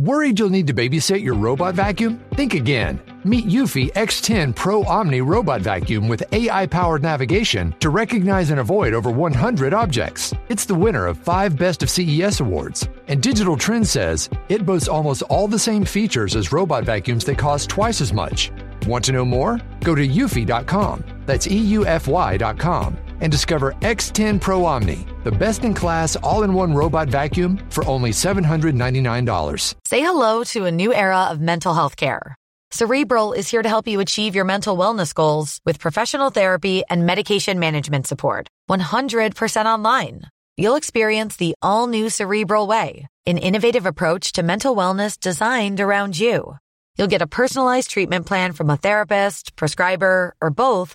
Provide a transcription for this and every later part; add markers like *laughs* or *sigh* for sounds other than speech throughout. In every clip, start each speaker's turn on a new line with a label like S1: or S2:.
S1: Worried you'll need to babysit your robot vacuum? Think again. Meet Eufy X10 Pro Omni Robot Vacuum with AI powered navigation to recognize and avoid over 100 objects. It's the winner of five Best of CES awards. And Digital Trend says it boasts almost all the same features as robot vacuums that cost twice as much. Want to know more? Go to eufy.com. That's EUFY.com and discover X10 Pro Omni, the best in class all in one robot vacuum for only $799.
S2: Say hello to a new era of mental health care. Cerebral is here to help you achieve your mental wellness goals with professional therapy and medication management support. 100% online. You'll experience the all new Cerebral Way, an innovative approach to mental wellness designed around you. You'll get a personalized treatment plan from a therapist, prescriber, or both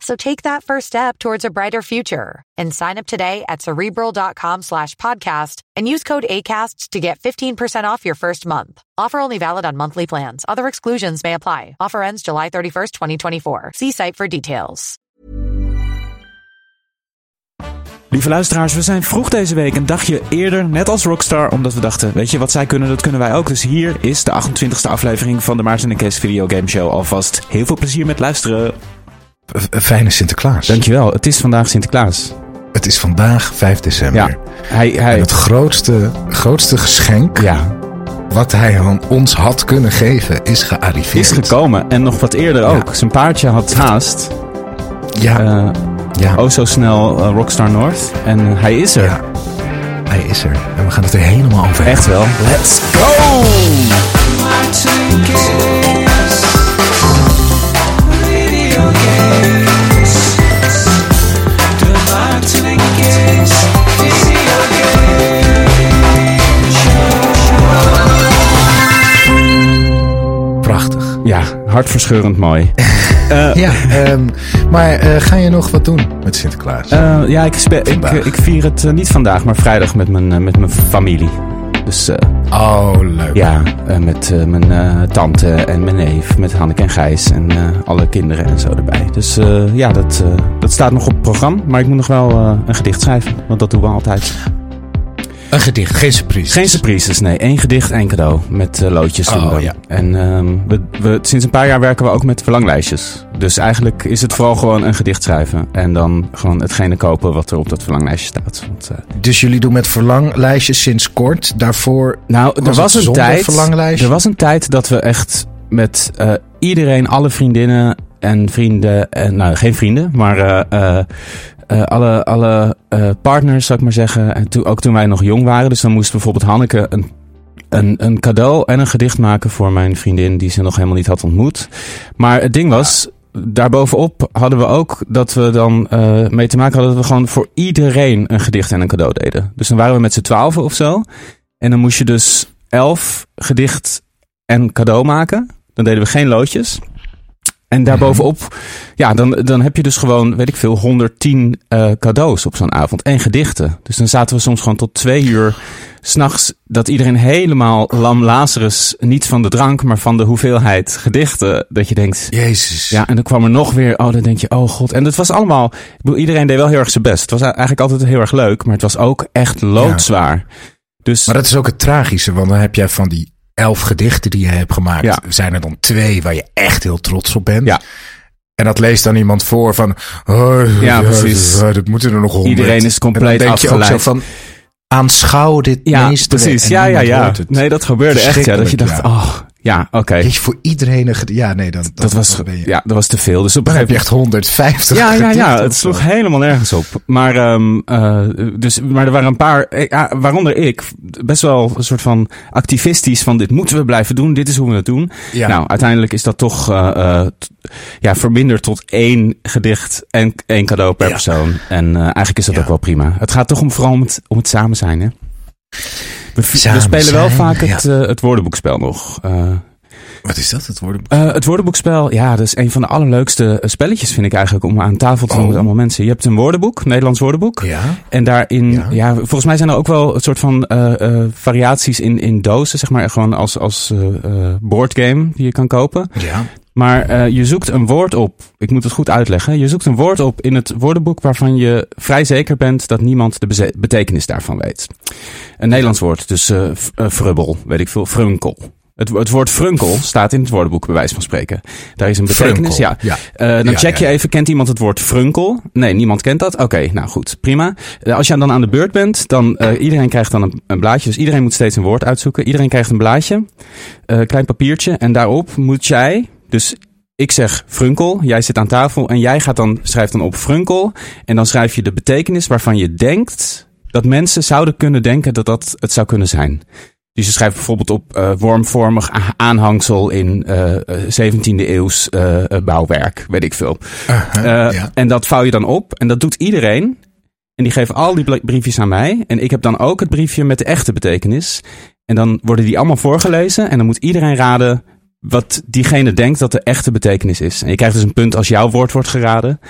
S2: So take that first step towards a brighter future and sign up today at cerebral.com slash podcast and use code ACAST to get 15% off your first month. Offer only valid on monthly plans. Other exclusions may apply. Offer ends July 31st, 2024. See site for details.
S3: Lieve luisteraars, we zijn vroeg deze week een dagje eerder, net als Rockstar, omdat we dachten, weet je wat zij kunnen, dat kunnen wij ook. Dus hier is de 28e aflevering van de Maarten en Kees Videogame Show. Alvast heel veel plezier met luisteren.
S4: Een fijne Sinterklaas.
S3: Dankjewel, het is vandaag Sinterklaas.
S4: Het is vandaag 5 december.
S3: Ja, hij, hij,
S4: En het grootste, grootste geschenk
S3: ja,
S4: wat hij aan ons had kunnen geven is gearriveerd.
S3: is gekomen en nog wat eerder
S4: Ja.
S3: ook. Zijn paardje had haast.
S4: Ja,
S3: Eh,
S4: ja,
S3: oh, zo snel eh, Rockstar North. En hij is er.
S4: ja. Hij is er. En we gaan het er helemaal over hebben.
S3: Echt wel. Let's go! Hartverscheurend mooi. *laughs* Eh,
S4: Ja, ehm, maar eh, ga je nog wat doen met Sinterklaas?
S3: Eh, ja, ik, ik, ik vier het niet vandaag, maar vrijdag met mijn, met mijn familie. Dus eh,
S4: oh, leuk.
S3: ja, eh, met eh, mijn tante en mijn neef, met Hanneke en Gijs en alle kinderen en zo erbij. Dus ja, dat, dat staat nog op het programma. Maar ik moet nog wel een gedicht schrijven, want dat doen we altijd.
S4: Een gedicht, geen surprise.
S3: Geen surprises, nee. Één gedicht, één cadeau. Met eh, loodjes.
S4: Oh,
S3: we.
S4: ja.
S3: En ehm, we, we, sinds een paar jaar werken we ook met verlanglijstjes. Dus eigenlijk is het vooral gewoon een gedicht schrijven. En dan gewoon hetgene kopen wat er op dat verlanglijstje staat. Want, eh,
S4: Dus jullie doen met verlanglijstjes sinds kort. Daarvoor
S3: Nou, er
S4: Was
S3: was,
S4: het
S3: een tijd.
S4: verlanglijstje?
S3: Er was een tijd dat we echt met eh, iedereen, alle vriendinnen en vrienden, en, nou geen vrienden, maar eh, eh, eh, alle, alle eh, partners, zou ik maar zeggen. En toen, ook toen wij nog jong waren. Dus dan moest bijvoorbeeld Hanneke een, een, een cadeau en een gedicht maken voor mijn vriendin die ze nog helemaal niet had ontmoet. Maar het ding was. Daarbovenop hadden we ook dat we dan eh, mee te maken hadden dat we gewoon voor iedereen een gedicht en een cadeau deden. Dus dan waren we met z'n twaalfen of zo. En dan moest je dus elf gedicht en cadeau maken. Dan deden we geen loodjes. En daarbovenop, ja, dan, dan heb je dus gewoon, weet ik veel, 110 eh, cadeaus op zo'n avond. En gedichten. Dus dan zaten we soms gewoon tot twee uur s'nachts. Dat iedereen helemaal lam Lazarus, niet van de drank, maar van de hoeveelheid gedichten. Dat je denkt,
S4: Jezus.
S3: ja, en dan kwam er nog weer, oh, dan denk je, oh god. En het was allemaal, ik bedoel, iedereen deed wel heel erg zijn best. Het was eigenlijk altijd heel erg leuk, maar het was ook echt loodzwaar. Dus
S4: Maar dat is ook het tragische, want dan heb jij van die elf gedichten die je hebt gemaakt,
S3: Ja.
S4: zijn er dan twee waar je echt heel trots op bent.
S3: Ja.
S4: En dat leest dan iemand voor van, oh,
S3: Ja, precies.
S4: Dat, moeten er nog honderd.
S3: Iedereen is compleet
S4: en dan denk je ook
S3: afgeleid.
S4: zo van, aanschouw dit
S3: ja, precies. Ja, ja, ja. Nee, dat gebeurde echt, ja. Dat je dacht, oh, ja, oké.
S4: Je, voor iedereen een gedicht. Ja, nee, dan, dan,
S3: Dat was,
S4: dan ben je,
S3: ja, dat was te veel. Dus op een
S4: dan heb je
S3: gegeven
S4: echt 150
S3: Ja, ja, ja. Het sloeg helemaal nergens op. Maar, ehm, eh, dus, maar er waren een paar, eh, waaronder ik, best wel een soort van activistisch van dit moeten we blijven doen, dit is hoe we het doen.
S4: Ja.
S3: Nou, uiteindelijk is dat toch eh, ja, verminderd tot één gedicht en één cadeau per
S4: Ja.
S3: persoon. En eigenlijk is dat
S4: Ja.
S3: ook wel prima. Het gaat toch om vooral om het, om het samen zijn, hè? We, spelen wel
S4: zijn,
S3: vaak
S4: ja.
S3: het, eh, het woordenboekspel nog. Eh,
S4: Wat is dat, het woordenboek?
S3: Uh, het woordenboekspel, ja, dat is een van de allerleukste eh, spelletjes, vind ik eigenlijk, om aan tafel te doen oh. met allemaal mensen. Je hebt een woordenboek, Nederlands woordenboek.
S4: Ja.
S3: En daarin, ja. volgens mij zijn er ook wel een soort van uh, variaties in, in dozen, zeg maar, gewoon als, als boardgame die je kan kopen.
S4: Ja.
S3: Maar je zoekt een woord op, ik moet het goed uitleggen. Je zoekt een woord op in het woordenboek waarvan je vrij zeker bent dat niemand de betekenis daarvan weet. Een Nederlands woord, dus frubbel, weet ik veel, frunkel. Het, het, woord frunkel staat in het woordenboek, bij wijze van spreken. Daar is een betekenis. Ja. ja. Uh, dan check je even, kent iemand het woord frunkel? Nee, niemand kent dat. Oké, nou goed, prima. Uh, als je dan aan de beurt bent, dan uh, iedereen krijgt dan een, een, blaadje. Dus iedereen moet steeds een woord uitzoeken. Iedereen krijgt een blaadje, klein papiertje. En daarop moet jij, dus ik zeg frunkel, jij zit aan tafel en jij gaat dan, schrijft dan op frunkel. En dan schrijf je de betekenis waarvan je denkt dat mensen zouden kunnen denken dat dat het zou kunnen zijn. Dus je schrijft bijvoorbeeld op uh, wormvormig aanhangsel in uh, 17e eeuws uh, bouwwerk, weet ik veel. -huh, ja. En dat vouw je dan op en dat doet iedereen. En die geven al die briefjes aan mij. En ik heb dan ook het briefje met de echte betekenis. En dan worden die allemaal voorgelezen. En dan moet iedereen raden wat diegene denkt dat de echte betekenis is. En je krijgt dus een punt als jouw woord wordt geraden.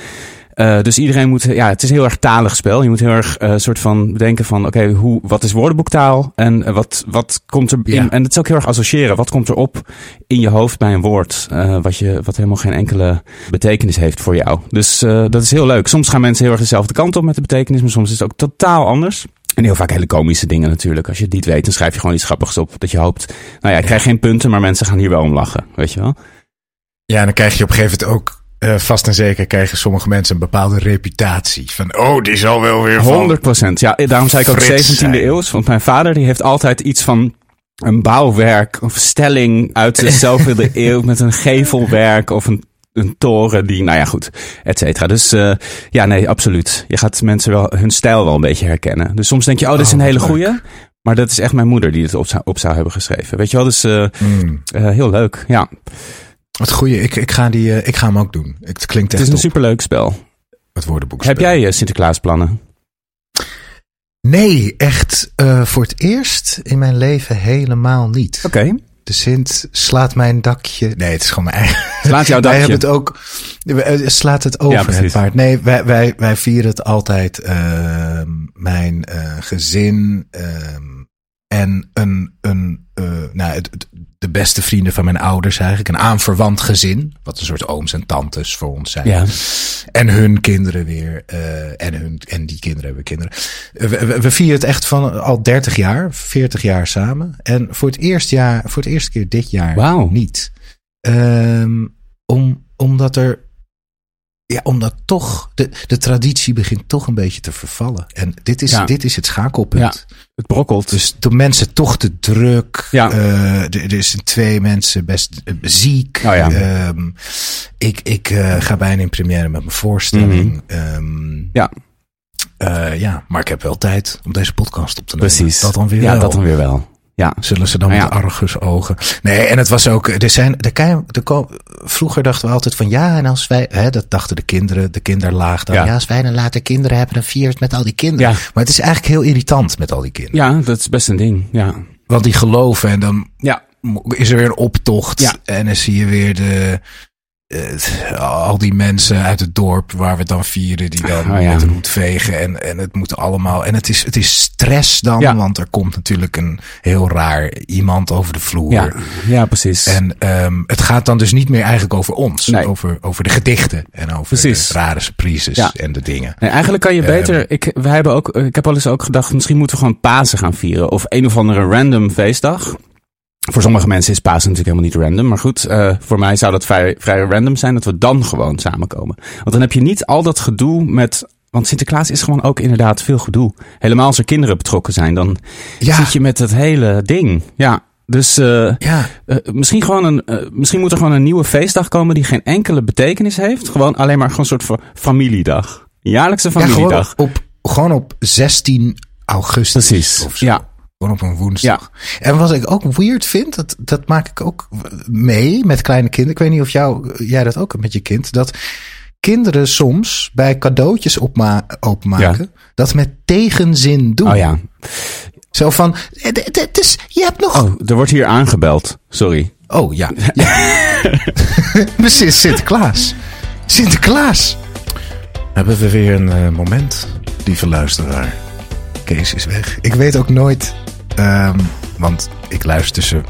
S3: Uh, dus iedereen moet, ja, het is een heel erg talig spel. Je moet heel erg uh, soort van bedenken van, oké, hoe, wat is woordenboektaal? En uh, wat, wat komt er in, ja. en het is ook heel erg associëren. Wat komt er op in je hoofd bij een woord, wat je, wat helemaal geen enkele betekenis heeft voor jou. Dus dat is heel leuk. Soms gaan mensen heel erg dezelfde kant op met de betekenis, maar soms is het ook totaal anders. En heel vaak hele komische dingen natuurlijk. Als je het niet weet, dan schrijf je gewoon iets grappigs op. Dat je hoopt, nou ja, ik krijg geen punten, maar mensen gaan hier wel om lachen. Weet je wel?
S4: Ja, en dan krijg je op een gegeven moment ook uh, vast en zeker krijgen sommige mensen een bepaalde reputatie. Van, oh, die zal wel weer
S3: 100 procent. Ja, daarom zei ik ook 17e eeuw. Want mijn vader die heeft altijd iets van een bouwwerk of stelling uit de zoveel eeuw met een gevelwerk of een, een toren die, nou ja, goed, et cetera. Dus uh, ja, nee, absoluut. Je gaat mensen wel hun stijl wel een beetje herkennen. Dus soms denk je, oh, dit is een oh, hele goeie. Maar dat is echt mijn moeder die het op zou, op zou hebben geschreven. Weet je wel, dus uh, mm. uh, heel leuk, ja.
S4: Wat goeie, ik, ik, ga die, ik ga hem ook doen. Het klinkt echt
S3: Het is een superleuk spel.
S4: Het woordenboek.
S3: Heb jij uh, Sinterklaasplannen?
S4: Nee, echt voor het eerst in mijn leven helemaal niet.
S3: Oké. Okay.
S4: De Sint slaat mijn dakje. Nee, het is gewoon mijn eigen.
S3: Slaat jouw *laughs* dakje?
S4: Wij hebben het ook. Slaat het over ja, het paard. Nee, wij, wij, wij vieren het altijd. Uh, mijn uh, gezin. Uh, en een, een uh, nou, het, de beste vrienden van mijn ouders eigenlijk. Een aanverwant gezin. Wat een soort ooms en tantes voor ons zijn.
S3: Ja.
S4: En hun kinderen weer. Uh, en, hun, en die kinderen hebben kinderen. Uh, we, we, vieren het echt van al 30 jaar, 40 jaar samen. En voor het eerste jaar, voor het eerste keer dit jaar
S3: wow.
S4: niet. Um, om, omdat er ja, omdat toch de, de traditie begint toch een beetje te vervallen. En dit is, ja. dit is het schakelpunt.
S3: Ja, het brokkelt.
S4: Dus de mensen toch te druk. Ja. Uh, er, er zijn twee mensen best uh, ziek.
S3: Oh ja.
S4: Um, ik ik uh, ga bijna in première met mijn voorstelling. Mm -hmm. um,
S3: ja.
S4: ja, maar ik heb wel tijd om deze podcast op te nemen.
S3: Precies.
S4: Dat dan weer
S3: ja,
S4: wel.
S3: dat dan weer wel. Ja.
S4: Zullen ze dan
S3: Nou
S4: met. Argus ogen? Nee, en het was ook, er zijn, er, kan- er, vroeger dachten we altijd van ja, en als wij, hè, dat dachten de kinderen, de kinderlaag dan,
S3: Ja.
S4: ja. als wij dan later kinderen hebben, dan vier het met al die kinderen.
S3: Ja.
S4: Maar het is eigenlijk heel irritant met al die kinderen.
S3: Ja, dat is best een ding. Ja.
S4: Want die geloven en dan
S3: Ja.
S4: is er weer een optocht.
S3: Ja.
S4: En dan zie je weer de, eh, al die mensen uit het dorp waar we het dan vieren, die dan
S3: Oh ja.
S4: met de hoed vegen. En, en het moet allemaal. En het is, het is stress dan,
S3: Ja.
S4: want er komt natuurlijk een heel raar iemand over de vloer.
S3: Ja. ja, precies.
S4: En um, het gaat dan dus niet meer eigenlijk over ons.
S3: Nee.
S4: Over, over de gedichten en over
S3: Precies.
S4: de rare surprises en de dingen.
S3: Nee, eigenlijk kan je
S4: Ehm.
S3: beter. ik, wij hebben ook, ik heb al eens ook gedacht, misschien moeten we gewoon Pasen gaan vieren. Of een of andere random feestdag. Voor sommige mensen is Pasen natuurlijk helemaal niet random. Maar goed, eh, voor mij zou dat vrij, vrij random zijn dat we dan gewoon samenkomen. Want dan heb je niet al dat gedoe met. Want Sinterklaas is gewoon ook inderdaad veel gedoe. Helemaal als er kinderen betrokken zijn, dan
S4: Ja.
S3: zit je met het hele ding. Ja, dus eh,
S4: Ja,
S3: eh, misschien, gewoon een, misschien moet er gewoon een nieuwe feestdag komen die geen enkele betekenis heeft. Gewoon alleen maar gewoon een soort van familiedag. Jaarlijkse
S4: ja gewoon,
S3: familiedag.
S4: op, gewoon op 16 augustus.
S3: Precies. Ja,
S4: Gewoon op een woensdag. En wat ik ook weird vind, dat, dat maak ik ook mee met kleine kinderen. Ik weet niet of jou, jij dat ook hebt met je kind. Dat kinderen soms bij cadeautjes opma openmaken, dat met tegenzin doen.
S3: oh ja.
S4: Zo van, het, het- is, je hebt nog...
S3: Oh, er wordt hier aangebeld. Sorry.
S4: Oh ja. ja. *laughs* Sinterklaas. Sinterklaas. Hebben we weer een uh, moment, lieve luisteraar. Kees is weg. Ik weet ook nooit, um, want ik luister ze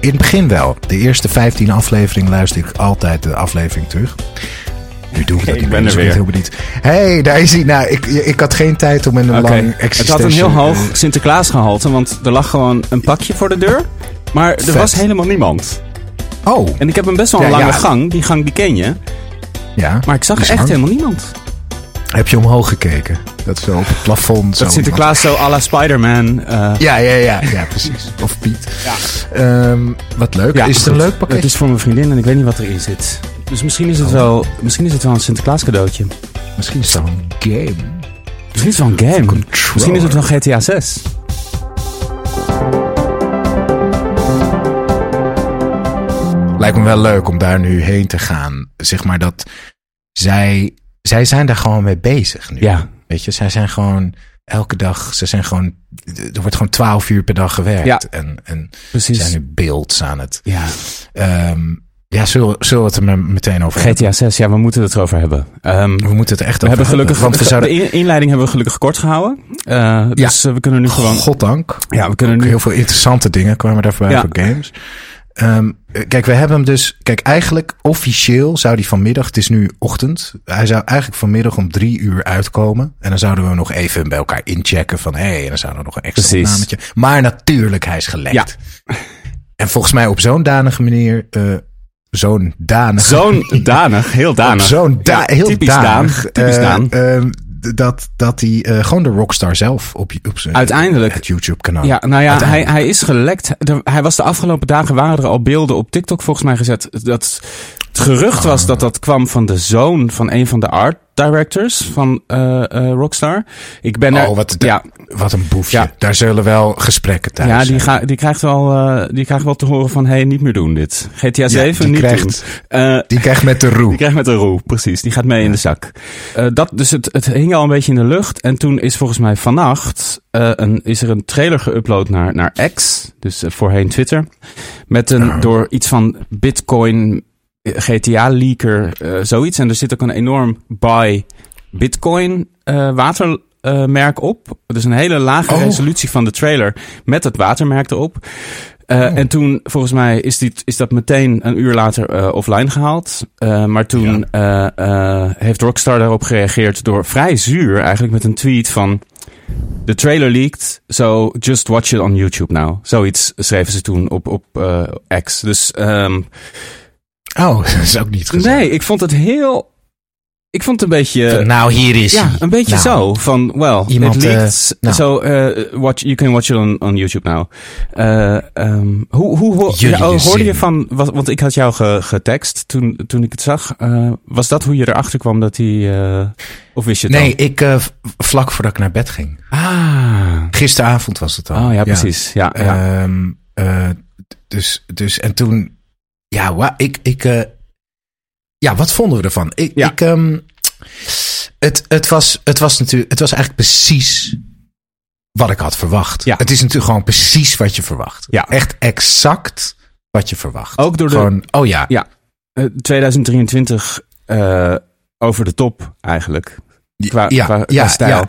S4: in het begin wel. De eerste 15 afleveringen luister ik altijd de aflevering terug. Nu doe ik dat niet
S3: ik ben er weer.
S4: heel benieuwd. hey, daar is hij. Nou, ik, ik had geen tijd om in een okay. lang
S3: Het had een heel hoog Sinterklaas gehalte, want er lag gewoon een pakje voor de deur. Maar er was helemaal niemand.
S4: Oh.
S3: En ik heb een best wel een lange gang. Die gang die ken je.
S4: Ja.
S3: Maar ik zag echt helemaal niemand.
S4: Heb je omhoog gekeken? Dat is zo op het plafond.
S3: Dat Sinterklaas zo à la Spider-Man. Uh...
S4: Ja, ja, ja, ja, precies. *laughs* Of Piet. Ja. Um, wat leuk.
S3: Ja,
S4: is het een leuk pakket?
S3: Het is voor mijn vriendin en ik weet niet wat erin zit. Dus misschien is het, oh. wel, misschien is het wel een Sinterklaas cadeautje.
S4: Misschien is het wel een game.
S3: Misschien is het wel een game. Misschien is het wel GTA 6.
S4: Lijkt me wel leuk om daar nu heen te gaan. Zeg maar dat zij, zij zijn daar gewoon mee bezig nu.
S3: Ja.
S4: Weet je, zij zijn gewoon elke dag, ze zijn gewoon, er wordt gewoon twaalf uur per dag gewerkt. Ja. En, en Precies. zijn nu beelds aan het.
S3: Ja.
S4: Um, ja, zullen, zullen we het er meteen over
S3: GTA 6, ja, we moeten het erover hebben.
S4: Um, we moeten het echt
S3: we
S4: over
S3: hebben. Gelukkig,
S4: want
S3: we zouden... De inleiding hebben we gelukkig kort gehouden. Uh, dus ja. we kunnen nu gewoon...
S4: Goddank.
S3: Ja, we kunnen nu...
S4: Heel veel interessante dingen kwamen daar voorbij ja. voor games. Um, kijk, we hebben hem dus. Kijk, eigenlijk officieel zou die vanmiddag. Het is nu ochtend. Hij zou eigenlijk vanmiddag om drie uur uitkomen. En dan zouden we nog even bij elkaar inchecken. Van hé, hey, en dan zouden we nog een extra naametje. Maar natuurlijk, hij is gelekt. Ja. En volgens mij op zo'n danige manier. Uh, zo'n danig.
S3: Zo'n danig, heel danig.
S4: Zo'n da ja, heel
S3: typisch
S4: danig.
S3: Daan, typisch uh, Daan.
S4: Uh, dat, dat hij uh, gewoon de rockstar zelf op, op zijn
S3: Uiteindelijk,
S4: YouTube kanaal.
S3: Ja, nou ja, hij, hij is gelekt. hij was de afgelopen dagen waren er al beelden op TikTok volgens mij gezet. Dat het gerucht was dat dat kwam van de zoon van een van de art directors van uh, uh, Rockstar. Ik ben er.
S4: Oh, wat, ja. wat een boefje. Ja. Daar zullen wel gesprekken thuis
S3: Ja, die, ga, die, krijgt wel, uh, die krijgt wel te horen van: hey, niet meer doen dit. GTA 7
S4: ja,
S3: niet
S4: krijgt,
S3: doen.
S4: die krijgt met de roe. *laughs*
S3: Die krijgt met de roe, precies. Die gaat mee ja. in de zak. dat, dus het, het hing al een beetje in de lucht. En toen is volgens mij vannacht een, is er een trailer geüpload naar, naar X, dus voorheen Twitter. Met een oh. door iets van Bitcoin GTA-leaker, uh, zoiets. En er zit ook een enorm buy Bitcoin uh, watermerk op. Dus een hele lage
S4: oh.
S3: resolutie van de trailer met het watermerk erop. Uh, oh. En toen, volgens mij, is, die, is dat meteen een uur later uh, offline gehaald. Uh, maar toen ja. heeft Rockstar daarop gereageerd door vrij zuur eigenlijk met een tweet van... De trailer leaked, so just watch it on YouTube now. Zoiets schreven ze toen op, op X. Dus... Um,
S4: Oh, *laughs* dat is ook niet gezegd.
S3: Nee, ik vond het heel... Ik vond het een beetje...
S4: Nou, hier is
S3: Ja, een beetje nou, zo. Van, well, iemand, it leaked, uh, nou. so, uh, watch, you can watch it on, on YouTube now. Uh, um, hoe, hoe, ja, oh, hoorde je van... Wat, want ik had jou ge, getext toen, toen ik het zag. Was dat hoe je erachter kwam dat hij... Of wist je het
S4: Nee,
S3: al?
S4: ik vlak voordat ik naar bed ging.
S3: Ah.
S4: Gisteravond was het al.
S3: Oh ja, precies. Ja, ja.
S4: Um, uh, dus, dus, en toen ja, wa, ik, ik, uh, ja, wat vonden we ervan? Ik,
S3: ja.
S4: ik um, het, het, was, het was natuurlijk, het was eigenlijk precies wat ik had verwacht.
S3: Ja.
S4: Het is natuurlijk gewoon precies wat je verwacht.
S3: Ja.
S4: Echt exact wat je verwacht.
S3: Ook door de.
S4: Gewoon, oh ja.
S3: Ja. Uh, 2023 uh, over de top eigenlijk. Qua,
S4: ja,
S3: qua,
S4: ja,
S3: stijl.
S4: Ja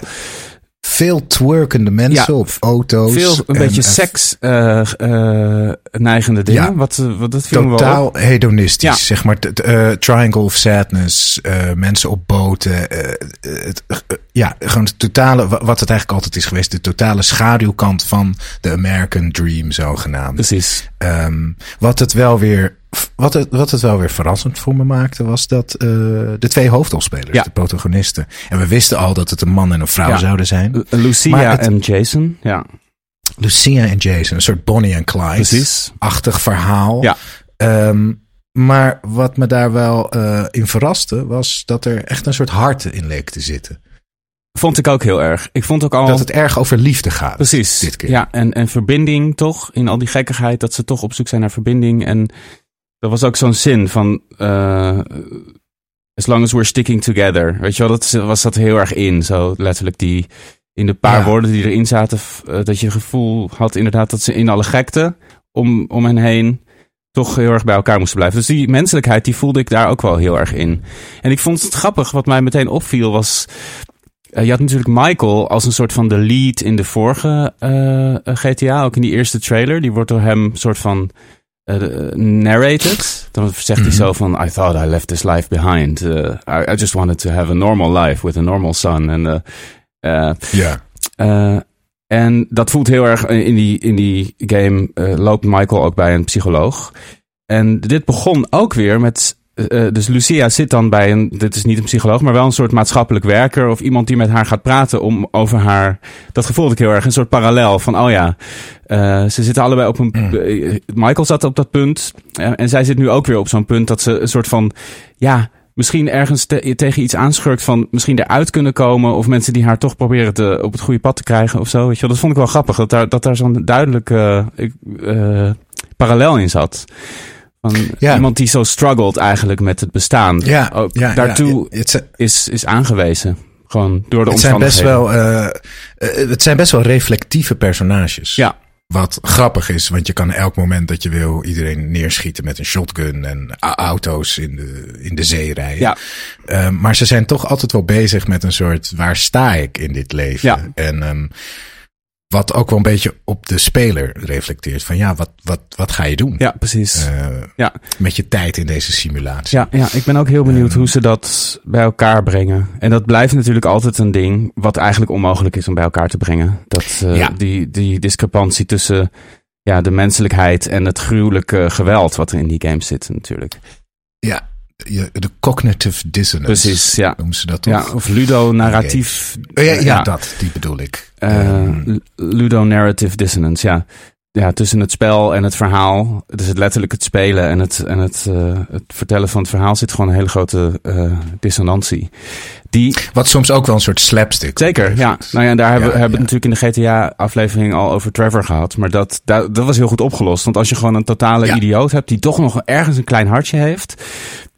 S4: veel twerkende mensen
S3: ja,
S4: op auto's.
S3: Veel een
S4: en,
S3: beetje seks uh, uh, neigende dingen. Ja, wat, wat dat viel
S4: Totaal hedonistisch. Ja. Zeg maar uh, Triangle of Sadness. mensen op boten. het, ja, gewoon het totale, wat het eigenlijk altijd is geweest. De totale schaduwkant van de American Dream zogenaamd.
S3: Precies.
S4: Um, wat het wel weer wat het, wat het wel weer verrassend voor me maakte, was dat uh, de twee hoofdrolspelers,
S3: ja.
S4: de protagonisten. En we wisten al dat het een man en een vrouw
S3: ja.
S4: zouden zijn.
S3: Lucia het, en Jason, ja.
S4: Lucia en Jason, een soort Bonnie en Clyde-achtig verhaal.
S3: Ja.
S4: Um, maar wat me daar wel uh, in verraste, was dat er echt een soort hart in leek te zitten.
S3: Vond ik ook heel erg. Ik vond ook al.
S4: Dat het erg over liefde gaat.
S3: Precies.
S4: Dit keer.
S3: Ja, en, en verbinding toch. In al die gekkigheid. Dat ze toch op zoek zijn naar verbinding. En er was ook zo'n zin van. Uh, as long as we're sticking together. Weet je wel, dat was dat heel erg in. Zo letterlijk die. In de paar ja. woorden die erin zaten. Uh, dat je het gevoel had inderdaad dat ze in alle gekte. Om, om hen heen. toch heel erg bij elkaar moesten blijven. Dus die menselijkheid, die voelde ik daar ook wel heel erg in. En ik vond het grappig, wat mij meteen opviel was... Uh, je had natuurlijk Michael als een soort van de lead in de vorige GTA, ook in die eerste trailer. Die wordt door hem soort van narrated. Dan zegt hij zo van, I thought I left this life behind. I, I, just wanted to have a normal life with a normal son. En
S4: ja.
S3: En dat voelt heel erg in die, in die game. Loopt Michael ook bij een psycholoog. En dit begon ook weer met. Uh, dus Lucia zit dan bij een. Dit is niet een psycholoog, maar wel een soort maatschappelijk werker. Of iemand die met haar gaat praten om over haar. Dat gevoelde ik heel erg. Een soort parallel van. Oh ja. Uh, ze zitten allebei op een. Mm. Michael zat op dat punt. en zij zit nu ook weer op zo'n punt dat ze een soort van. Ja misschien ergens tegen iets aanschurkt van misschien eruit kunnen komen. Of mensen die haar toch proberen te, op het goede pad te krijgen of zo. Weet je wel. Dat vond ik wel grappig. Dat daar, dat daar zo'n duidelijke parallel in zat. Van ja. Iemand die zo struggled eigenlijk met het bestaan.
S4: Ja, ook ja,
S3: daartoe is, is aangewezen. Gewoon door de
S4: het
S3: zijn
S4: best wel, uh, Het zijn best wel reflectieve personages.
S3: Ja.
S4: Wat grappig is, want je kan elk moment dat je wil iedereen neerschieten met een shotgun en auto's in de, in de zee rijden.
S3: Ja.
S4: Uh, maar ze zijn toch altijd wel bezig met een soort waar sta ik in dit leven?
S3: Ja.
S4: En um, wat ook wel een beetje op de speler reflecteert. Van ja, wat, wat, wat ga je doen?
S3: Ja, precies. Uh,
S4: ja. Met je tijd in deze simulatie.
S3: Ja, ja ik ben ook heel benieuwd um, hoe ze dat bij elkaar brengen. En dat blijft natuurlijk altijd een ding wat eigenlijk onmogelijk is om bij elkaar te brengen. Dat, uh, ja. die, die discrepantie tussen ja, de menselijkheid en het gruwelijke geweld wat er in die game zit natuurlijk.
S4: Ja, de cognitive dissonance.
S3: Precies, ja.
S4: Noemen ze dat toch?
S3: Ja, of ludonarratief.
S4: Okay. Oh, ja, ja, ja, dat, die bedoel ik.
S3: Uh, um, ludonarrative dissonance, ja. Ja, tussen het spel en het verhaal. Dus het letterlijk het spelen en het, en het, uh, het vertellen van het verhaal zit gewoon een hele grote uh, dissonantie. Die,
S4: Wat soms ook wel een soort slapstick.
S3: Zeker, ja. Nou ja, daar hebben, ja, hebben we natuurlijk in de GTA-aflevering al over Trevor gehad. Maar dat, dat, dat was heel goed opgelost. Want als je gewoon een totale idioot hebt die toch nog ergens een klein hartje heeft.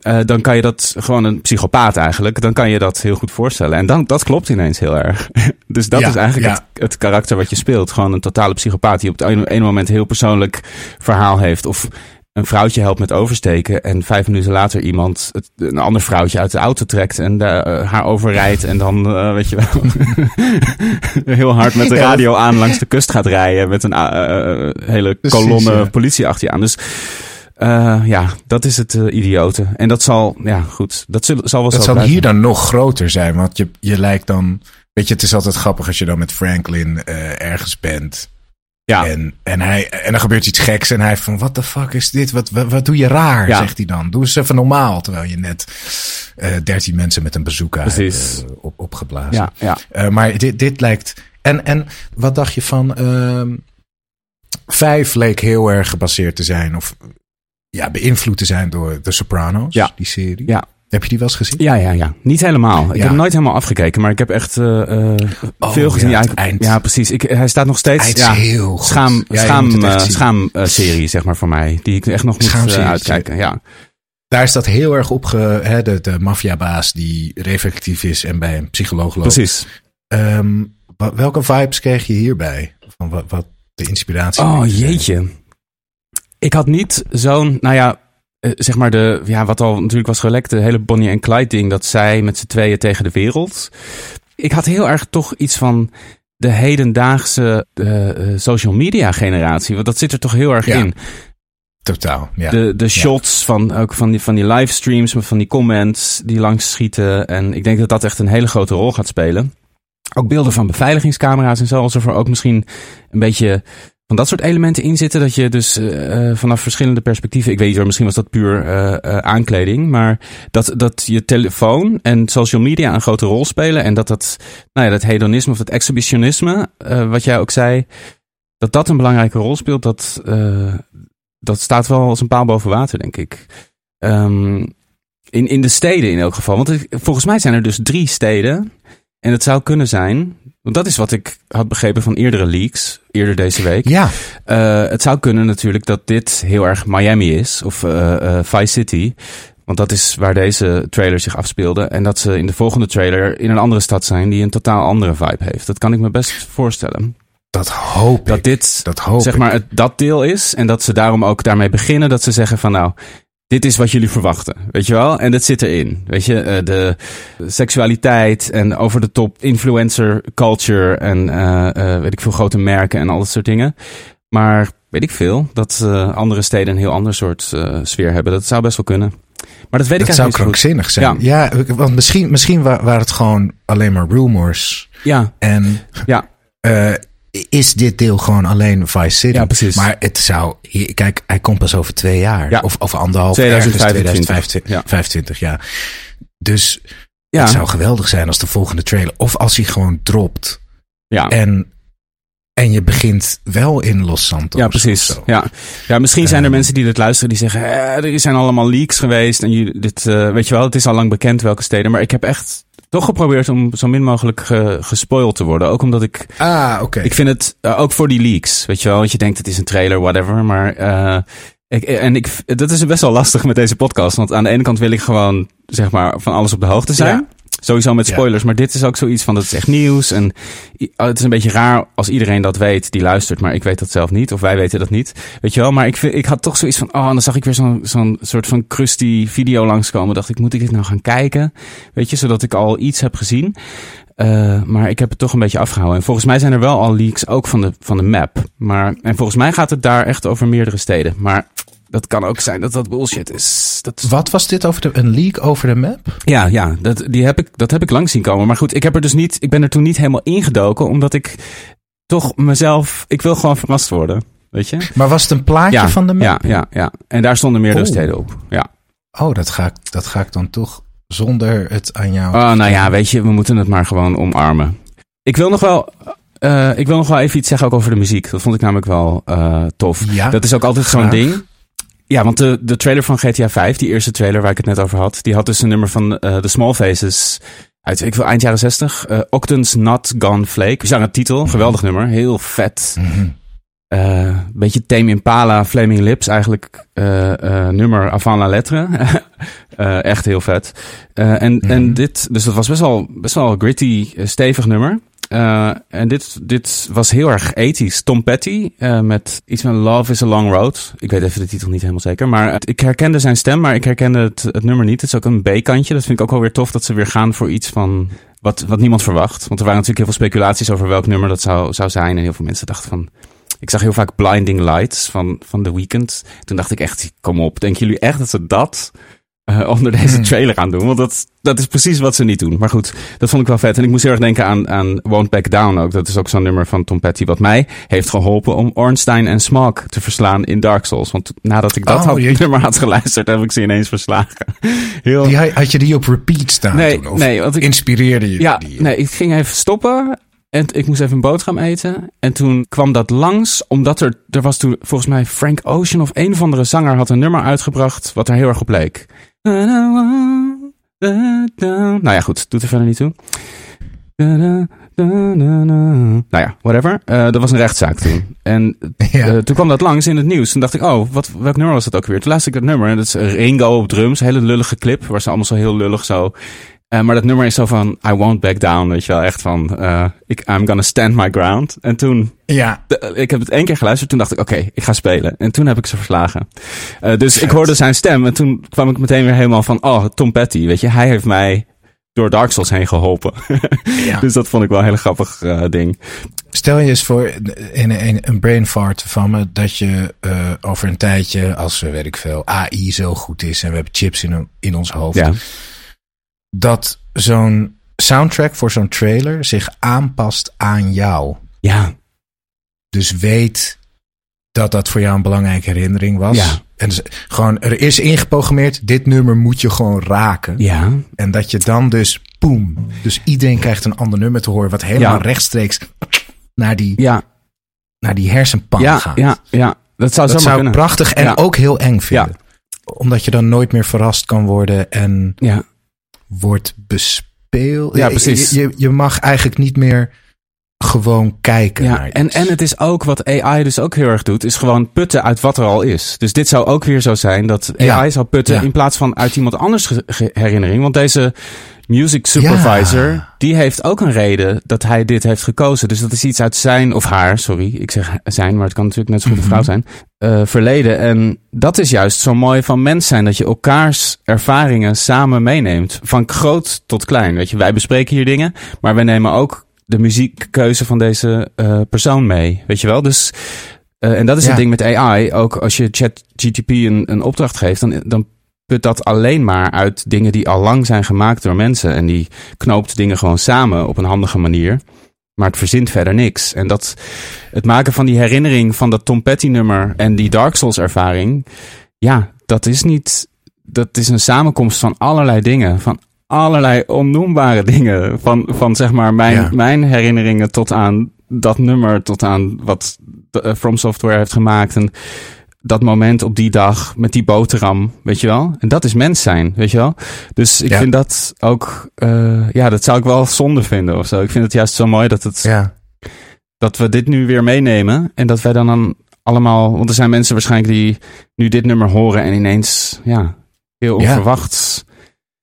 S3: Uh, dan kan je dat gewoon een psychopaat eigenlijk. Dan kan je dat heel goed voorstellen. En dan, dat klopt ineens heel erg. *laughs* dus dat
S4: Ja,
S3: is eigenlijk
S4: ja.
S3: het, het karakter wat je speelt. Gewoon een totale psychopaat die op het ene, ene moment een heel persoonlijk verhaal heeft. Of een vrouwtje helpt met oversteken. En vijf minuten later iemand het, een ander vrouwtje uit de auto trekt. En daar, eh, haar overrijdt. En dan, eh, weet je wel, *laughs* heel hard met de radio aan langs de kust gaat rijden. Met een eh, eh, hele
S4: Precies,
S3: kolonne
S4: ja.
S3: politie achter je aan. Dus eh, ja, dat is het eh, idiote. En dat zal, ja goed, dat zal, zal wel zo
S4: zal
S3: blijven.
S4: hier dan nog groter zijn, want je, je lijkt dan... Weet je, het is altijd grappig als je dan met Franklin eh, ergens bent.
S3: Ja,
S4: En, en, hij, en er gebeurt iets geks en hij van, wat de fuck is dit? Wat, wat, wat doe je raar,
S3: Ja.
S4: zegt hij dan. Doe eens even normaal, terwijl je net eh dertien mensen met een
S3: Precies.
S4: eh, op, opgeblazen.
S3: ja, ja.
S4: Maar dit, dit lijkt... En, en wat dacht je van... ehm vijf leek heel erg gebaseerd te zijn, of ja, beïnvloed te zijn door The Sopranos,
S3: Ja.
S4: die serie.
S3: Ja.
S4: Heb je die wel eens gezien?
S3: Ja, ja, ja. Niet helemaal. Ik
S4: Ja.
S3: heb hem nooit helemaal afgekeken, maar ik heb echt eh, eh,
S4: Oh,
S3: veel gezien.
S4: ja,
S3: Ja,
S4: eind.
S3: precies. Ik, hij staat nog steeds. Ja,
S4: heel goed.
S3: schaam,
S4: Ja,
S3: schaam, eh,
S4: zien.
S3: schaam eh, serie, zeg maar, voor mij. Die ik echt nog moet
S4: Schaamserie,
S3: uitkijken. Ja.
S4: Daar is dat heel erg op ge, hè, de, de maffiabaas die reflectief is en bij een psycholoog loopt.
S3: Precies.
S4: Ehm, welke vibes kreeg je hierbij? Van wat, wat de inspiratie
S3: Oh, jeetje. Ik had niet zo'n, nou ja, eh, zeg maar de, ja, wat al natuurlijk was gelekt, de hele Bonnie en Clyde ding, dat zij met z'n tweeën tegen de wereld. Ik had heel erg toch iets van de hedendaagse eh, social media generatie, want dat zit er toch heel erg
S4: Ja.
S3: in.
S4: Totaal, ja.
S3: De, de shots van, ook van, die, van die livestreams, van die comments die langs schieten. En ik denk dat dat echt een hele grote rol gaat spelen. Ook beelden van beveiligingscamera's en zo, alsof er ook misschien een beetje van dat soort elementen in zitten. Dat je dus eh, eh, vanaf verschillende perspectieven, ik weet niet misschien was dat puur eh, aankleding. Maar dat, dat je telefoon en social media een grote rol spelen. En dat dat, nou ja, dat hedonisme of dat exhibitionisme, wat jij ook zei, dat dat een belangrijke rol speelt. Dat, dat staat wel als een paal boven water, denk ik. Ehm, in, in de steden in elk geval. Want volgens mij zijn er dus drie steden. En het zou kunnen zijn, want dat is wat ik had begrepen van eerdere leaks, eerder deze week.
S4: Ja,
S3: Eh, het zou kunnen natuurlijk dat dit heel erg Miami is, of eh, eh, Vice City. Want dat is waar deze trailer zich afspeelde. En dat ze in de volgende trailer in een andere stad zijn die een totaal andere vibe heeft. Dat kan ik me best voorstellen.
S4: Dat hoop
S3: dat
S4: ik.
S3: dit,
S4: dat hoop
S3: zeg maar, het, dat deel is. En dat ze daarom ook daarmee beginnen. Dat ze zeggen van nou, dit is wat jullie verwachten. Weet je wel? En dat zit erin. Weet je, uh, de seksualiteit en over de top influencer culture. En uh, uh, weet ik veel, grote merken en al dat soort dingen. Maar weet ik veel, dat andere steden een heel ander soort sfeer hebben. Dat zou best wel kunnen. Maar dat weet
S4: dat
S3: ik
S4: zou krankzinnig zijn. Ja. ja, want misschien, misschien waren het gewoon alleen maar rumors.
S3: Ja.
S4: En
S3: ja.
S4: Uh, is dit deel gewoon alleen Vice City?
S3: Ja, precies.
S4: Maar het zou, kijk, hij komt pas over twee jaar.
S3: Ja.
S4: Of, of anderhalf
S3: 2025.
S4: 2025, ja. ja. Dus ja. het zou geweldig zijn als de volgende trailer, of als hij gewoon dropt.
S3: Ja.
S4: En en je begint wel in Los Santos.
S3: Ja, precies. Ja. ja, misschien zijn er mensen die dit luisteren die zeggen: eh, er zijn allemaal leaks geweest. En je, dit, uh, weet je wel, het is al lang bekend welke steden. Maar ik heb echt toch geprobeerd om zo min mogelijk ge, gespoild te worden. Ook omdat ik.
S4: Ah, oké. Okay.
S3: Ik vind het uh, ook voor die leaks. Weet je wel, want je denkt het is een trailer, whatever. Maar. Uh, ik, en ik, dat is best wel lastig met deze podcast. Want aan de ene kant wil ik gewoon, zeg maar, van alles op de hoogte zijn. Ja. Sowieso met spoilers, ja. maar dit is ook zoiets van dat is echt nieuws. En het is een beetje raar als iedereen dat weet die luistert, maar ik weet dat zelf niet. Of wij weten dat niet. Weet je wel, maar ik, vind, ik had toch zoiets van, oh, en dan zag ik weer zo'n zo'n soort van crusty video langskomen. Dacht ik, moet ik dit nou gaan kijken? Weet je, zodat ik al iets heb gezien. Uh, maar ik heb het toch een beetje afgehouden. En volgens mij zijn er wel al leaks ook van de, van de map. Maar, en volgens mij gaat het daar echt over meerdere steden. Maar dat kan ook zijn dat dat bullshit is. Dat...
S4: Wat was dit over de, een leak over de map?
S3: Ja, ja dat, die heb ik, dat heb ik lang zien komen. Maar goed, ik, heb er dus niet, ik ben er toen niet helemaal ingedoken, omdat ik toch mezelf. Ik wil gewoon verrast worden. Weet je?
S4: Maar was het een plaatje
S3: ja,
S4: van de map?
S3: Ja, ja, ja. En daar stonden meerdere oh. steden op. Ja.
S4: Oh, dat ga, ik, dat ga ik dan toch zonder het aan jou.
S3: Oh, nou ja, weet je, we moeten het maar gewoon omarmen. Ik wil nog wel. Uh, ik wil nog wel even iets zeggen ook over de muziek. Dat vond ik namelijk wel uh, tof.
S4: Ja,
S3: dat is ook altijd zo'n ding. Ja, want de, de trailer van GTA 5, die eerste trailer waar ik het net over had, die had dus een nummer van uh, The Small Faces uit, ik wil eind jaren 60. Uh, Octans Not Gone Flake. Bizarre titel,
S4: Mhm.
S3: geweldig nummer, heel vet. Uh, beetje Tame Impala, Flaming Lips, eigenlijk nummer avant la lettre. *laughs* echt heel vet. Uh, en,
S4: Mhm.
S3: en dit, dus dat was best wel, best wel een gritty, stevig nummer. Uh, en dit, dit was heel erg ethisch. Tom Petty uh, met iets van Love is a Long Road. Ik weet even de titel niet helemaal zeker. Maar het, ik herkende zijn stem, maar ik herkende het, het nummer niet. Het is ook een B-kantje. Dat vind ik ook wel weer tof dat ze weer gaan voor iets van wat, wat niemand verwacht. Want er waren natuurlijk heel veel speculaties over welk nummer dat zou, zou zijn. En heel veel mensen dachten van... Ik zag heel vaak Blinding Lights van, van The Weeknd. Toen dacht ik echt, kom op. Denken jullie echt dat ze dat uh, onder deze trailer gaan doen? Want dat, dat is precies wat ze niet doen. Maar goed, dat vond ik wel vet. En ik moest heel erg denken aan, aan Won't Back Down ook. Dat is ook zo'n nummer van Tom Petty wat mij heeft geholpen om Ornstein en Smog te verslaan in Dark Souls. Want nadat ik dat
S4: Oh,
S3: had,
S4: je-
S3: nummer had geluisterd, heb ik ze ineens verslagen. *laughs* Heel...
S4: Die, had je die op repeat staan
S3: Nee,
S4: toen? Of
S3: nee, want ik-
S4: inspireerde je
S3: Ja,
S4: die?
S3: nee, ik ging even stoppen. En ik moest even een boterham eten. En toen kwam dat langs, omdat er, er was toen volgens mij Frank Ocean of een of andere zanger had een nummer uitgebracht wat er heel erg op leek. Nou ja, goed, doet er verder niet toe. Nou ja, whatever. Eh dat was een rechtszaak toen. En *laughs*
S4: Ja.
S3: eh, toen kwam dat langs in het nieuws. Toen dacht ik, oh, wat, welk nummer was dat ook weer? Toen luisterde ik dat nummer. En dat is Ringo op drums. Hele lullige clip. Waar ze allemaal zo heel lullig zo... Eh, maar dat nummer is zo van, I won't back down. Weet je wel, echt van, eh, ik, I'm gonna stand my ground. En toen,
S4: ja.
S3: de- ik heb het één keer geluisterd. Toen dacht ik, oké, ik ga spelen. En toen heb ik ze verslagen. Eh, dus ik hoorde zijn stem. En toen kwam ik meteen weer helemaal van, oh, Tom Petty. Weet je, hij heeft mij door Dark Souls heen geholpen.
S4: Ja. *laughs*
S3: dus dat vond ik wel een hele grappig eh, ding.
S4: Stel je eens voor, in een, een brain fart van me, dat je eh, over een tijdje, als eh, weet ik veel, AI zo goed is en we hebben chips in, in ons hoofd,
S3: Ja,
S4: dat zo'n soundtrack voor zo'n trailer zich aanpast aan jou.
S3: ja,
S4: Dus weet dat dat voor jou een belangrijke herinnering was.
S3: Ja.
S4: En dus gewoon, er is ingeprogrammeerd, dit nummer moet je gewoon raken.
S3: ja.
S4: En dat je dan dus, boem. Dus iedereen krijgt een ander nummer te horen, wat helemaal
S3: Ja.
S4: rechtstreeks naar die,
S3: Ja,
S4: naar die hersenpan
S3: ja,
S4: gaat.
S3: ja, ja. Dat zou
S4: Dat zou prachtig en ook heel eng vinden. Omdat je dan nooit meer verrast kan worden en
S3: Ja,
S4: wordt bespeeld.
S3: Ja,
S4: Je-
S3: precies.
S4: Je, je, je mag eigenlijk niet meer gewoon kijken
S3: ja.
S4: naar
S3: En, en het is ook wat AI dus ook heel erg doet, is gewoon putten uit wat er al is. Dus dit zou ook weer zo zijn dat AI
S4: Ja.
S3: zou putten
S4: Ja.
S3: in plaats van uit iemand anders herinnering. Want deze, music supervisor, die heeft ook een reden dat hij dit heeft gekozen. Dus dat is iets uit zijn, of haar, sorry, ik zeg zijn, maar het kan natuurlijk net zo goed een vrouw mhm. zijn, uh, verleden. En dat is juist zo mooi van mens zijn, dat je elkaars ervaringen samen meeneemt. Van groot tot klein, weet je. Wij bespreken hier dingen, maar we nemen ook de muziekkeuze van deze uh, persoon mee, weet je wel. Dus, uh, en dat is het ding met AI, ook als je ChatGTP een, een opdracht geeft, dan, dan put dat alleen maar uit dingen die al lang zijn gemaakt door mensen. En die knoopt dingen gewoon samen op een handige manier. Maar het verzint verder niks. En dat, het maken van die herinnering van dat Tom Petty nummer en die Dark Souls ervaring. Ja, dat is niet, dat is een samenkomst van allerlei dingen. Van allerlei onnoembare dingen. Van, van zeg maar mijn, mijn herinneringen tot aan dat nummer, tot aan wat uh, From Software heeft gemaakt. En dat moment op die dag met die boterham, weet je wel? En dat is mens zijn, weet je wel? Dus ik vind dat ook, uh, ja, dat zou ik wel zonde vinden of zo. Ik vind het juist zo mooi dat het, ja. dat we dit nu weer meenemen en dat wij dan, dan allemaal, want er zijn mensen waarschijnlijk die nu dit nummer horen en ineens, ja, heel onverwachts.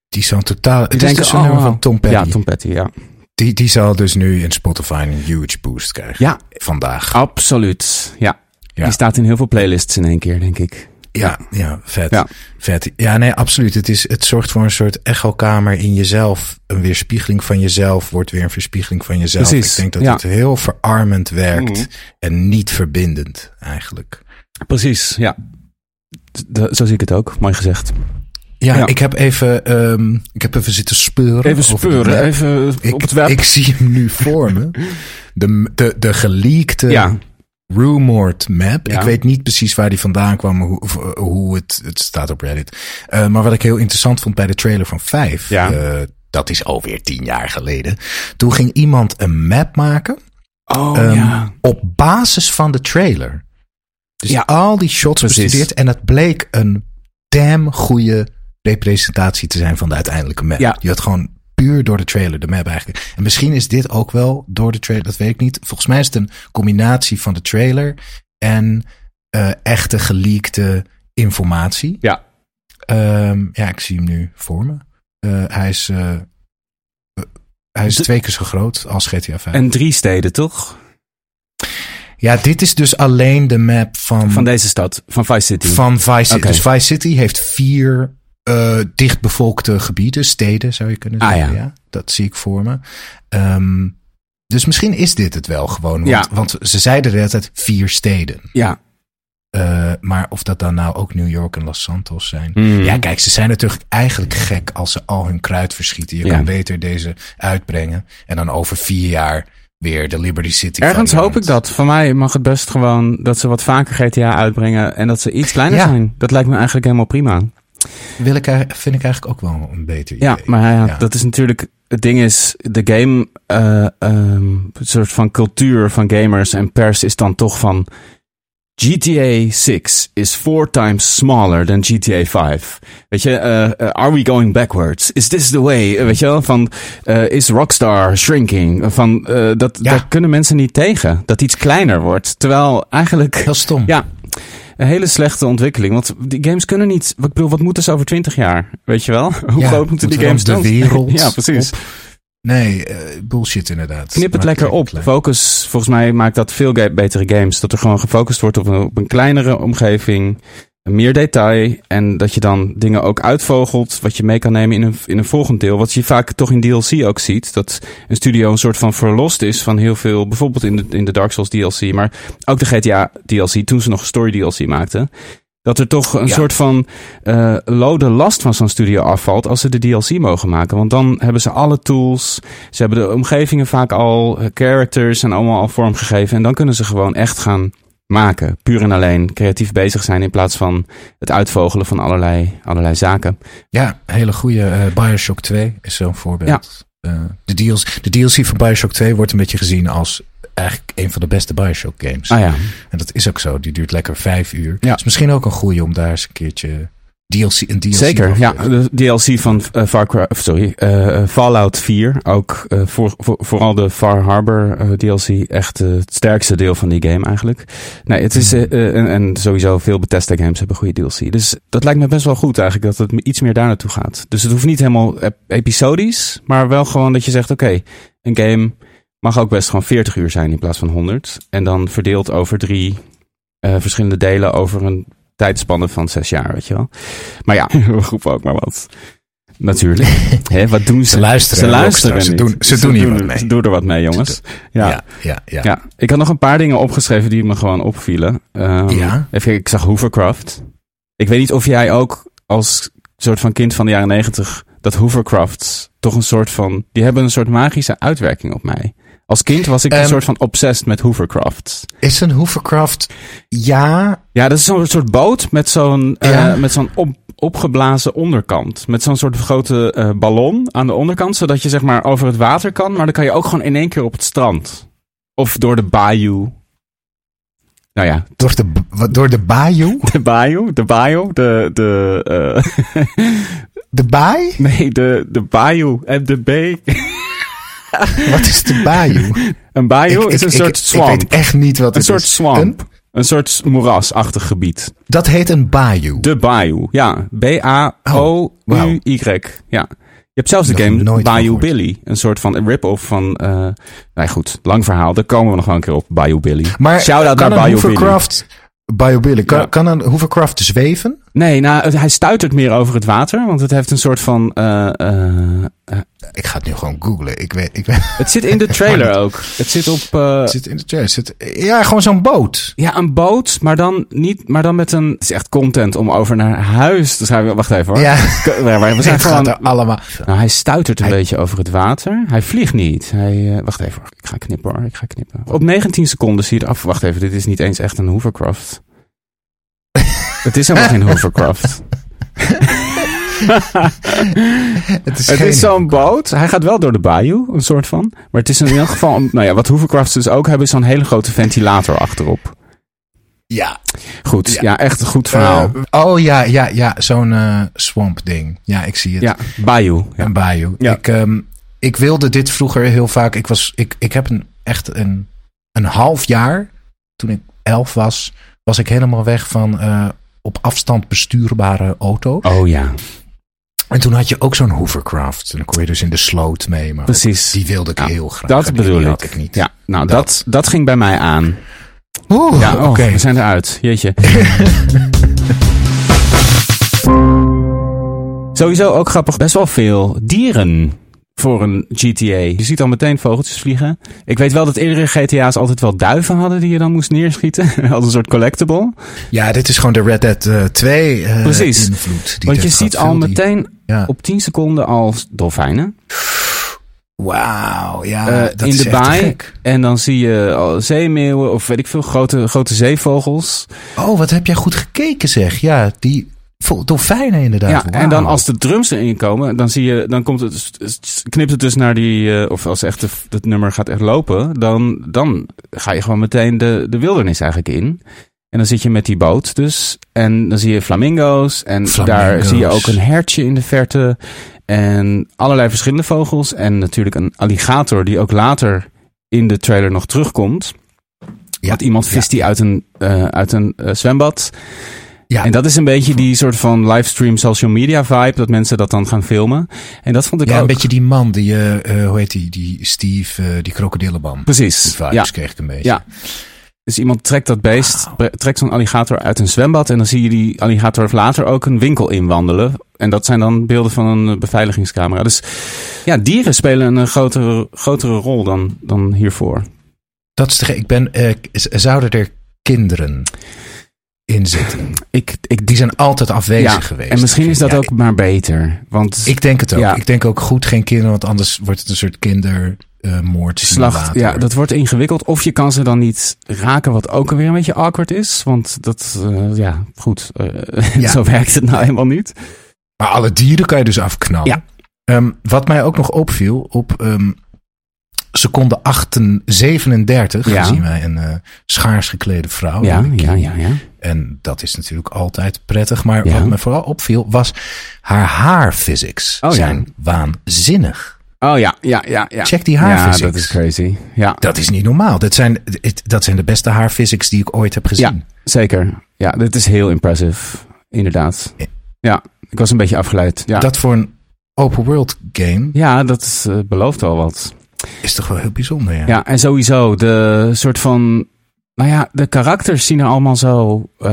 S4: Die zo'n totaal, het is dus nummer van Tom Petty.
S3: Ja, Tom Petty, ja.
S4: Die, die zal dus nu in Spotify een huge boost krijgen. Ja. Vandaag.
S3: Absoluut, ja. Die staat in heel veel playlists in één keer, denk ik.
S4: Ja, ja, vet. Ja. vet. Ja, nee, absoluut. Het, is, het zorgt voor een soort echokamer in jezelf. Een weerspiegeling van jezelf wordt weer een verspiegeling van jezelf. Precies. Ik denk dat het heel verarmend werkt mhm. en niet verbindend eigenlijk.
S3: Precies, ja. zo zie ik het ook. Mooi gezegd.
S4: Ja, ik heb even, um, ik heb even zitten speuren.
S3: Even speuren, even op het web.
S4: Ik zie hem nu voor me. De, de, de geleakte ja rumored map. Ik weet niet precies waar die vandaan kwam, hoe, hoe het, het staat op Reddit. Uh, maar wat ik heel interessant vond bij de trailer van 5, ja. uh, dat is alweer tien jaar geleden. Toen ging iemand een map maken.
S3: Oh, um, ja.
S4: Op basis van de trailer. Dus ja, al die shots precies. bestudeerd. En het bleek een damn goede representatie te zijn van de uiteindelijke map. Ja. Je had gewoon puur door de trailer, de map eigenlijk. En misschien is dit ook wel door de trailer, dat weet ik niet. Volgens mij is het een combinatie van de trailer en uh, echte geleakte informatie.
S3: Ja.
S4: Um, ja, ik zie hem nu voor me. Uh, hij is, uh, hij is twee keer zo groot als GTA 5.
S3: En drie steden, toch?
S4: Ja, dit is dus alleen de map van...
S3: Van deze stad, van Vice City.
S4: Van Vice City. Dus Vice City heeft vier uh, dichtbevolkte gebieden, steden zou je kunnen ah, zeggen. ja. Dat zie ik voor me. Um, dus misschien is dit het wel gewoon. Want, ja. want ze zeiden de hele tijd vier steden.
S3: Ja.
S4: Uh, maar of dat dan nou ook New York en Los Santos zijn. Mm. Ja, kijk, ze zijn natuurlijk eigenlijk gek als ze al hun kruid verschieten. Je ja. kan beter deze uitbrengen. En dan over vier jaar weer de Liberty City.
S3: Ergens hoop ik dat. Van mij mag het best gewoon dat ze wat vaker GTA uitbrengen. En dat ze iets kleiner zijn. Dat lijkt me eigenlijk helemaal prima.
S4: Wil ik, vind ik eigenlijk ook wel een beter
S3: idee. Ja, maar ja, dat is natuurlijk... Het ding is, de game... Uh, um, soort van cultuur van gamers en pers is dan toch van... GTA 6 is four times smaller than GTA 5. Weet je, uh, are we going backwards? Is this the way? Weet je wel, van uh, is Rockstar shrinking? Van uh, dat, ja. daar kunnen mensen niet tegen. Dat iets kleiner wordt. Terwijl eigenlijk.
S4: Heel stom.
S3: Ja, een hele slechte ontwikkeling. Want die games kunnen niet. Ik bedoel, wat moeten ze over twintig jaar? Weet je wel? *laughs* Hoe groot moeten die games
S4: de *laughs* wereld?
S3: ja, precies.
S4: Nee, uh, bullshit inderdaad.
S3: Knip het lekker op. Focus, volgens mij maakt dat veel betere games. Dat er gewoon gefocust wordt op een, op een kleinere omgeving meer detail. En dat je dan dingen ook uitvogelt. Wat je mee kan nemen in een, in een volgend deel. Wat je vaak toch in DLC ook ziet. Dat een studio een soort van verlost is van heel veel. Bijvoorbeeld in de, in de Dark Souls DLC. Maar ook de GTA DLC. Toen ze nog story DLC maakten. Dat er toch een soort van uh, lode last van zo'n studio afvalt als ze de DLC mogen maken. Want dan hebben ze alle tools. Ze hebben de omgevingen vaak al, eh, characters en allemaal al vormgegeven. En dan kunnen ze gewoon echt gaan maken. Puur en alleen creatief bezig zijn in plaats van het uitvogelen van allerlei, allerlei zaken.
S4: Ja, hele goede uh, Bioshock 2 is zo'n voorbeeld. Ja. Uh, de, DLC, de DLC van Bioshock 2 wordt een beetje gezien als eigenlijk een van de beste Bioshock games.
S3: Ah ja.
S4: En dat is ook zo. Die duurt lekker vijf uur. Ja. is misschien ook een goede om daar eens een keertje DLC, een DLC.
S3: Zeker, ja. De DLC van uh, Far Cry, sorry, uh, Fallout 4. Ook uh, voor, voor, vooral de Far Harbor DLC. Echt het sterkste deel van die game eigenlijk. Nee, het is, en, en, sowieso veel Bethesda games hebben goede DLC. Dus dat lijkt me best wel goed eigenlijk, dat het iets meer daar naartoe gaat. Dus het hoeft niet helemaal episodisch, maar wel gewoon dat je zegt, oké, okay, een game mag ook best gewoon 40 uur zijn in plaats van 100. En dan verdeeld over drie verschillende delen over een tijdspannen van zes jaar, weet je wel. Maar ja, *laughs* we roepen ook maar wat. Natuurlijk. *laughs* He, wat doen ze?
S4: Ze luisteren.
S3: Ze luisteren.
S4: Ze doen, ze, doen hier wat mee.
S3: Ze doen er wat mee, jongens. Ja.
S4: Ja, ja, ja.
S3: ja. Ik had nog een paar dingen opgeschreven die me gewoon opvielen. Um,
S4: ja.
S3: Even, ik zag Hoovercraft. Ik weet niet of jij ook als soort van kind van de jaren negentig dat Hoovercrafts toch een soort van... Die hebben een soort magische uitwerking op mij. Als kind was ik een ehm, soort van obsessed met Hoovercraft.
S4: Is een Hoovercraft ja?
S3: Ja, dat is zo'n soort boot met zo'n uh, met zo'n op, opgeblazen onderkant. Met zo'n soort grote uh, ballon aan de onderkant. Zodat je zeg maar over het water kan. Maar dan kan je ook gewoon in één keer op het strand. Of door de bayou. Nou ja.
S4: Door de, door de bayou? *laughs*
S3: De bayou, de bayou, de... de uh, *laughs*
S4: de baai?
S3: Nee, de, de bayou en de beek. *laughs*
S4: wat is de bayou?
S3: Een bayou is een soort swamp.
S4: Ik weet echt niet wat het
S3: is. Een soort swamp. Een? soort moerasachtig gebied.
S4: Dat heet een bayou?
S3: De bayou, ja. B-A-O-U-Y. Ja. Je hebt zelfs de game Bayou Billy. Een soort van rip-off van... Uh, nou goed, lang verhaal. Daar komen we nog wel een keer op. Bayou Billy.
S4: Maar
S3: Shout-out naar Bayou Billy.
S4: Biobilly. Kan, kan een hovercraft zweven?
S3: Nee, nou, hij stuitert meer over het water, want het heeft een soort van. Uh, uh,
S4: ik ga het nu gewoon googlen. Ik weet, ik weet.
S3: Het zit in de *laughs* trailer ook. Het zit op. Uh,
S4: het zit in de trailer. Het zit, ja, gewoon zo'n boot.
S3: Ja, een boot, maar dan niet, maar dan met een. Het is echt content om over naar huis te schrijven. Wacht even hoor.
S4: Ja,
S3: we zijn *laughs* gewoon.
S4: Er allemaal.
S3: Nou, hij stuitert een beetje over het water. Hij vliegt niet. Hij, wacht even hoor. Ik ga knippen hoor. Ik ga knippen. Op 19 seconden zie je af. Wacht even, dit is niet eens echt een hovercraft. *laughs* Het is helemaal geen *laughs* hovercraft. *laughs* het is, is zo'n boot. Hij gaat wel door de bayou, een soort van. Maar het is in ieder geval... nou ja, wat hovercrafts dus ook hebben... is zo'n hele grote ventilator achterop.
S4: Ja.
S3: Goed, ja, echt een goed verhaal.
S4: Uh, oh ja, ja, ja. Zo'n uh, swamp ding. Ja, ik zie het.
S3: Ja, bayou.
S4: Ja. Een bayou. Ja. Ik, um, ik wilde dit vroeger heel vaak... Ik, was, ik, ik heb een, echt een, een half jaar... toen ik elf was... was ik helemaal weg van... Uh, op afstand bestuurbare auto.
S3: Oh ja.
S4: En toen had je ook zo'n hovercraft. En dan kon je dus in de sloot mee. Maar
S3: Precies.
S4: Die wilde ik heel graag.
S3: Dat bedoel ik. ik. niet. Ja, nou dat. dat, dat ging bij mij aan.
S4: Oeh,
S3: ja, oh, we zijn eruit. Jeetje. *laughs* Sowieso ook grappig. Best wel veel dieren voor een GTA. Je ziet al meteen vogeltjes vliegen. Ik weet wel dat eerdere GTA's altijd wel duiven hadden die je dan moest neerschieten. *laughs* Als een soort collectible.
S4: Ja, dit is gewoon de Red Dead uh, 2 uh,
S3: Precies.
S4: invloed.
S3: Want je ziet al meteen op 10 seconden al dolfijnen.
S4: Wauw, ja, uh, dat
S3: in
S4: is
S3: de baai. En dan zie je al zeemeeuwen of weet ik veel, grote, grote zeevogels.
S4: Oh, wat heb jij goed gekeken zeg. Ja, die, Dolfijnen inderdaad.
S3: Ja, en dan als de drums erin komen, dan zie je, dan komt het, knipt het dus naar die, uh, of als echt het nummer gaat echt lopen, dan, dan ga je gewoon meteen de, de wildernis eigenlijk in. En dan zit je met die boot dus. En dan zie je flamingo's. En daar zie je ook een hertje in de verte. En allerlei verschillende vogels. En natuurlijk een alligator die ook later in de trailer nog terugkomt. Ja, Want iemand vist die uit een, uh, uit een uh, zwembad. Ja. En dat is een beetje die soort van livestream social media vibe, dat mensen dat dan gaan filmen. En dat vond ik
S4: ja,
S3: ook...
S4: een beetje die man, die, uh, hoe heet die, die Steve, uh, die krokodillenman.
S3: Precies.
S4: Die vibes ja. kreeg ik een beetje.
S3: Ja. Dus iemand trekt dat beest, wow. trekt zo'n alligator uit een zwembad en dan zie je die alligator later ook een winkel inwandelen. En dat zijn dan beelden van een beveiligingscamera. Dus ja, dieren spelen een grotere, grotere rol dan, dan hiervoor.
S4: Dat is de, ik ben, uh, zouden er kinderen in zitten.
S3: Ik, ik,
S4: die zijn altijd afwezig ja, geweest.
S3: En misschien is dat ja, ook maar beter. Want,
S4: ik denk het ook. Ja. Ik denk ook goed geen kinderen, want anders wordt het een soort kindermoord. Uh,
S3: Slacht, ja, dat wordt ingewikkeld. Of je kan ze dan niet raken, wat ook weer een beetje awkward is. Want dat, uh, ja, goed. *laughs* Uh, zo werkt het nou helemaal niet.
S4: Maar alle dieren kan je dus afknallen.
S3: Ja.
S4: Um, wat mij ook nog opviel op um, seconde 37 ja. zien wij een uh, schaars geklede vrouw.
S3: Ja, ja, ja, ja.
S4: En dat is natuurlijk altijd prettig. Maar wat me vooral opviel was haar haarphysics oh, zijn waanzinnig.
S3: Oh ja, ja, ja, ja.
S4: Check die haarphysics.
S3: Ja, dat is crazy. Ja.
S4: Dat is niet normaal. Dat zijn, dat zijn de beste haarphysics die ik ooit heb gezien.
S3: Ja, zeker. Ja, dit is heel impressive. Inderdaad. Ja, ik was een beetje afgeleid. Ja.
S4: Dat voor een open world game.
S3: Ja, dat is, uh, belooft al wat.
S4: Is toch wel heel bijzonder, ja.
S3: Ja, en sowieso de soort van nou ja, de karakters zien er allemaal zo. Uh,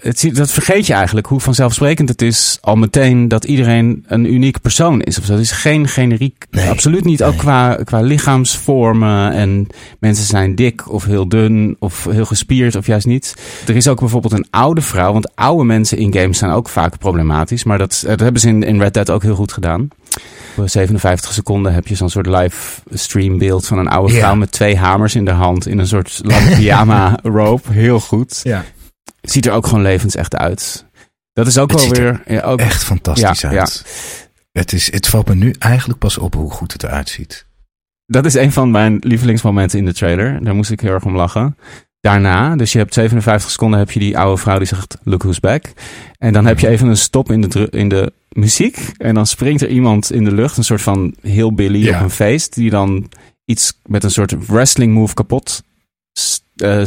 S3: het, dat vergeet je eigenlijk hoe vanzelfsprekend het is. Al meteen dat iedereen een unieke persoon is. Of zo. Het is geen generiek. Nee, absoluut niet. Ook qua, qua lichaamsvormen. En mensen zijn dik of heel dun. Of heel gespierd of juist niet. Er is ook bijvoorbeeld een oude vrouw. Want oude mensen in games zijn ook vaak problematisch. Maar dat, dat hebben ze in, in Red Dead ook heel goed gedaan. 57 seconden heb je zo'n soort live stream beeld van een oude vrouw met twee hamers in de hand in een soort lange *laughs* pyjama rope. Heel goed.
S4: Ja.
S3: Ziet er ook gewoon levensecht uit. Dat is ook wel weer
S4: ja, ook, echt fantastisch uit. Ja. Het, is, het valt me nu eigenlijk pas op hoe goed het eruit ziet.
S3: Dat is een van mijn lievelingsmomenten in de trailer. Daar moest ik heel erg om lachen. Daarna, dus je hebt 57 seconden, heb je die oude vrouw die zegt, look who's back. En dan heb je even een stop in de, in de muziek. En dan springt er iemand in de lucht, een soort van heel Billy op een feest. Die dan iets met een soort wrestling move kapot uh,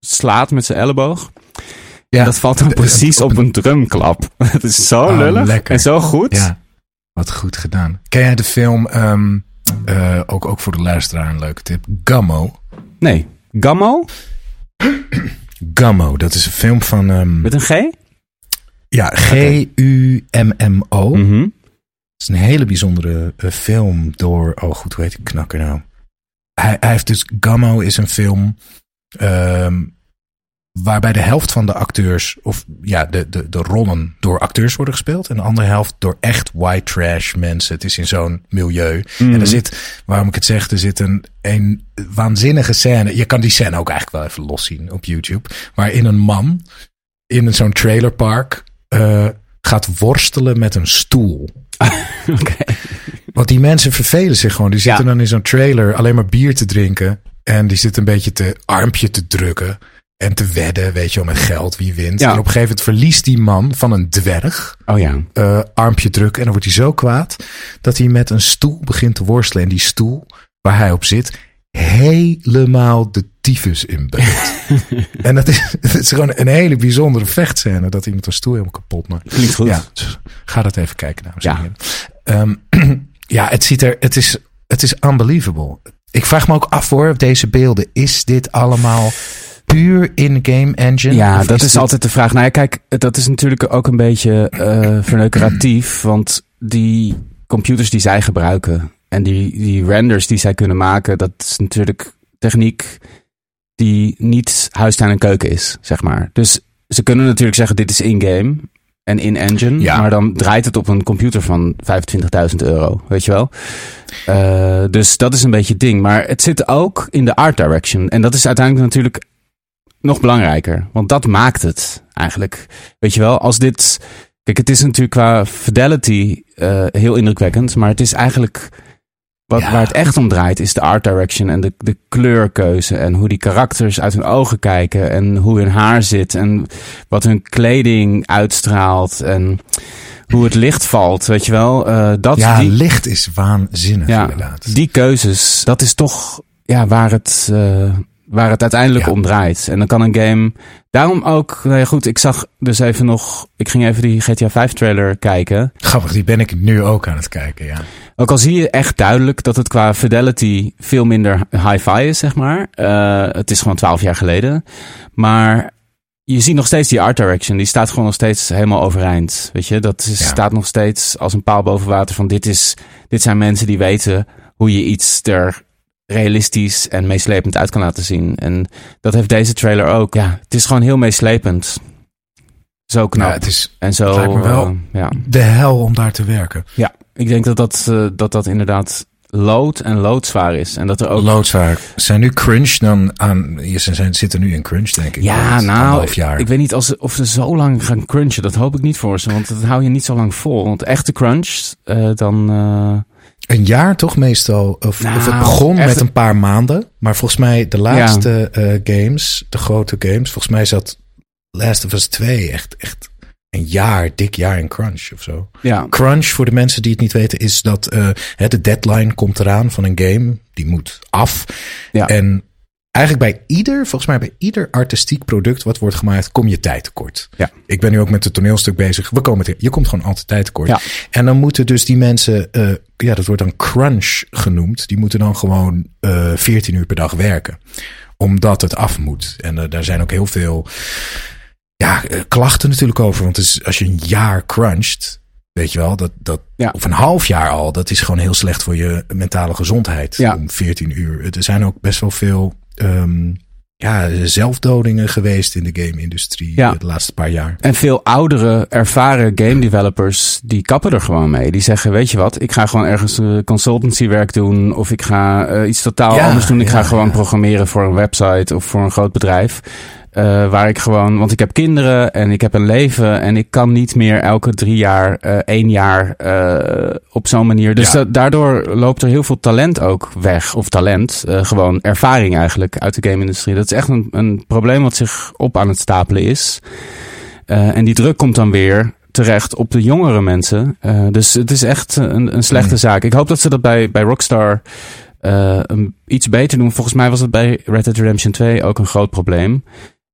S3: slaat met zijn elleboog. Ja. En dat valt dan *laughs* precies op een drumklap. *laughs* Het is zo oh, lullig lekker. en zo goed.
S4: Ja, wat goed gedaan. Ken jij de film, um, uh, ook, ook voor de luisteraar een leuke tip, Gummo?
S3: Nee, Gummo?
S4: Gummo, dat is een film van... Um,
S3: met een G?
S4: Ja, G-U-M-M-O. Mm Het is een hele bijzondere uh, film door... Oh goed, hoe heet die knakker nou? Hij, hij heeft dus... Gummo is een film... Um, waarbij de helft van de acteurs, of ja, de, de, de rollen door acteurs worden gespeeld. En de andere helft door echt white trash mensen. Het is in zo'n milieu. En er mhm. zit, waarom ik het zeg, er zit een, een waanzinnige scène. Je kan die scène ook eigenlijk wel even los zien op YouTube. Waarin een man in zo'n trailerpark uh, gaat worstelen met een stoel. *laughs*
S3: okay.
S4: Want die mensen vervelen zich gewoon. Die zitten dan in zo'n trailer alleen maar bier te drinken. En die zitten een beetje te armpje te drukken. En te wedden, weet je wel, met geld, wie wint. En op een gegeven moment verliest die man van een dwerg.
S3: Oh ja.
S4: Uh, armpje drukken. En dan wordt hij zo kwaad dat hij met een stoel begint te worstelen. En die stoel waar hij op zit, helemaal de tyfus in beeld. *laughs* en dat is, *laughs* is gewoon een hele bijzondere vechtscène. Dat iemand een stoel helemaal kapot maakt.
S3: Klinkt goed.
S4: Ja, dus ga dat even kijken, dames en ja. Um, *clears throat* ja, het ziet er, het is, het is unbelievable. Ik vraag me ook af voor deze beelden. Is dit allemaal puur in-game engine?
S3: Ja, dat is, altijd de vraag. Nou ja, kijk, dat is natuurlijk ook een beetje uh, verneukeratief. want die computers die zij gebruiken en die, die renders die zij kunnen maken, dat is natuurlijk techniek die niet huistuin en keuken is, zeg maar. Dus ze kunnen natuurlijk zeggen, dit is in-game en in-engine. Ja. Maar dan draait het op een computer van 25.000 euro, weet je wel. Uh, dus dat is een beetje het ding. Maar het zit ook in de art direction. En dat is uiteindelijk natuurlijk nog belangrijker. Want dat maakt het eigenlijk. Weet je wel, als dit... Kijk, het is natuurlijk qua fidelity uh, heel indrukwekkend. Maar het is eigenlijk wat, Waar het echt om draait is de art direction en de, de kleurkeuze. En hoe die karakters uit hun ogen kijken. En hoe hun haar zit. En wat hun kleding uitstraalt. En hoe het licht valt, weet je wel. Uh, dat,
S4: ja, die, licht is waanzinnig ja, inderdaad.
S3: Die keuzes, dat is toch ja, waar het... Uh, waar het uiteindelijk om draait. En dan kan een game. Daarom ook. Nou ja, goed, ik zag dus even nog. Ik ging even die GTA 5 trailer kijken.
S4: Grappig, die ben ik nu ook aan het kijken, ja.
S3: Ook al zie je echt duidelijk dat het qua fidelity veel minder hi-fi is, zeg maar. Uh, het is gewoon 12 jaar geleden. Maar je ziet nog steeds die art direction. Die staat gewoon nog steeds helemaal overeind. Weet je, dat is, staat nog steeds als een paal boven water. Van dit, is, dit zijn mensen die weten hoe je iets er realistisch en meeslepend uit kan laten zien. En dat heeft deze trailer ook. Ja, het is gewoon heel meeslepend. Zo knap. Ja,
S4: het is,
S3: en zo,
S4: lijkt me wel uh, ja. de hel om daar te werken.
S3: Ja, ik denk dat dat, uh, dat, dat inderdaad lood en loodzwaar is. En dat er ook...
S4: Loodzwaar. Zijn nu crunch dan aan... Ze zijn, zitten nu in crunch, denk ik.
S3: Ja, nou, jaar. ik weet niet als, of ze zo lang gaan crunchen. Dat hoop ik niet voor ze, want dat hou je niet zo lang vol. Want echte crunch, uh, dan...
S4: Een jaar toch meestal? Of,
S3: Nou,
S4: of het begon
S3: echt-
S4: met een paar maanden. Maar volgens mij de laatste eh, games, de grote games. Volgens mij zat Last of Us 2 echt, echt een jaar, dik jaar in crunch of zo.
S3: Ja,
S4: Crunch, voor de mensen die het niet weten, is dat eh, de deadline komt eraan van een game. Die moet af.
S3: Ja.
S4: En eigenlijk bij ieder, volgens mij bij ieder artistiek product wat wordt gemaakt, kom je tijd tekort.
S3: Ja.
S4: Ik ben nu ook met het toneelstuk bezig. We komen je komt gewoon altijd tijd tekort.
S3: Ja.
S4: En dan moeten dus die mensen, eh, ja, dat wordt dan crunch genoemd. Die moeten dan gewoon eh 14 uur per dag werken. Omdat het af moet. En eh, daar zijn ook heel veel ja, eh, klachten natuurlijk over. Want als je een jaar cruncht, weet je wel, dat, dat,
S3: Ja.
S4: of een half jaar al, dat is gewoon heel slecht voor je mentale gezondheid.
S3: Ja.
S4: Om 14 uur. Er zijn ook best wel veel ehm, ja, zelfdodingen geweest in de game-industrie
S3: Ja.
S4: eh, de laatste paar jaar.
S3: En veel oudere, ervaren game developers, die kappen er gewoon mee. Die zeggen, weet je wat, ik ga gewoon ergens uh, consultancy werk doen. Of ik ga uh, iets totaal
S4: Ja,
S3: anders doen. Ik
S4: ja,
S3: ga gewoon programmeren voor een website of voor een groot bedrijf. Uh, waar ik gewoon, want ik heb kinderen en ik heb een leven. En ik kan niet meer elke drie jaar, uh, één jaar uh, op zo'n manier. Dus
S4: Ja.
S3: daardoor loopt er heel veel talent ook weg. Of talent, gewoon ervaring eigenlijk uit de game-industrie. Dat is echt een, een probleem wat zich op aan het stapelen is. En die druk komt dan weer terecht op de jongere mensen. Dus het is echt een, een slechte
S4: Mm.
S3: zaak. Ik hoop dat ze dat bij, bij Rockstar iets beter doen. Volgens mij was het bij Red Dead Redemption 2 ook een groot probleem.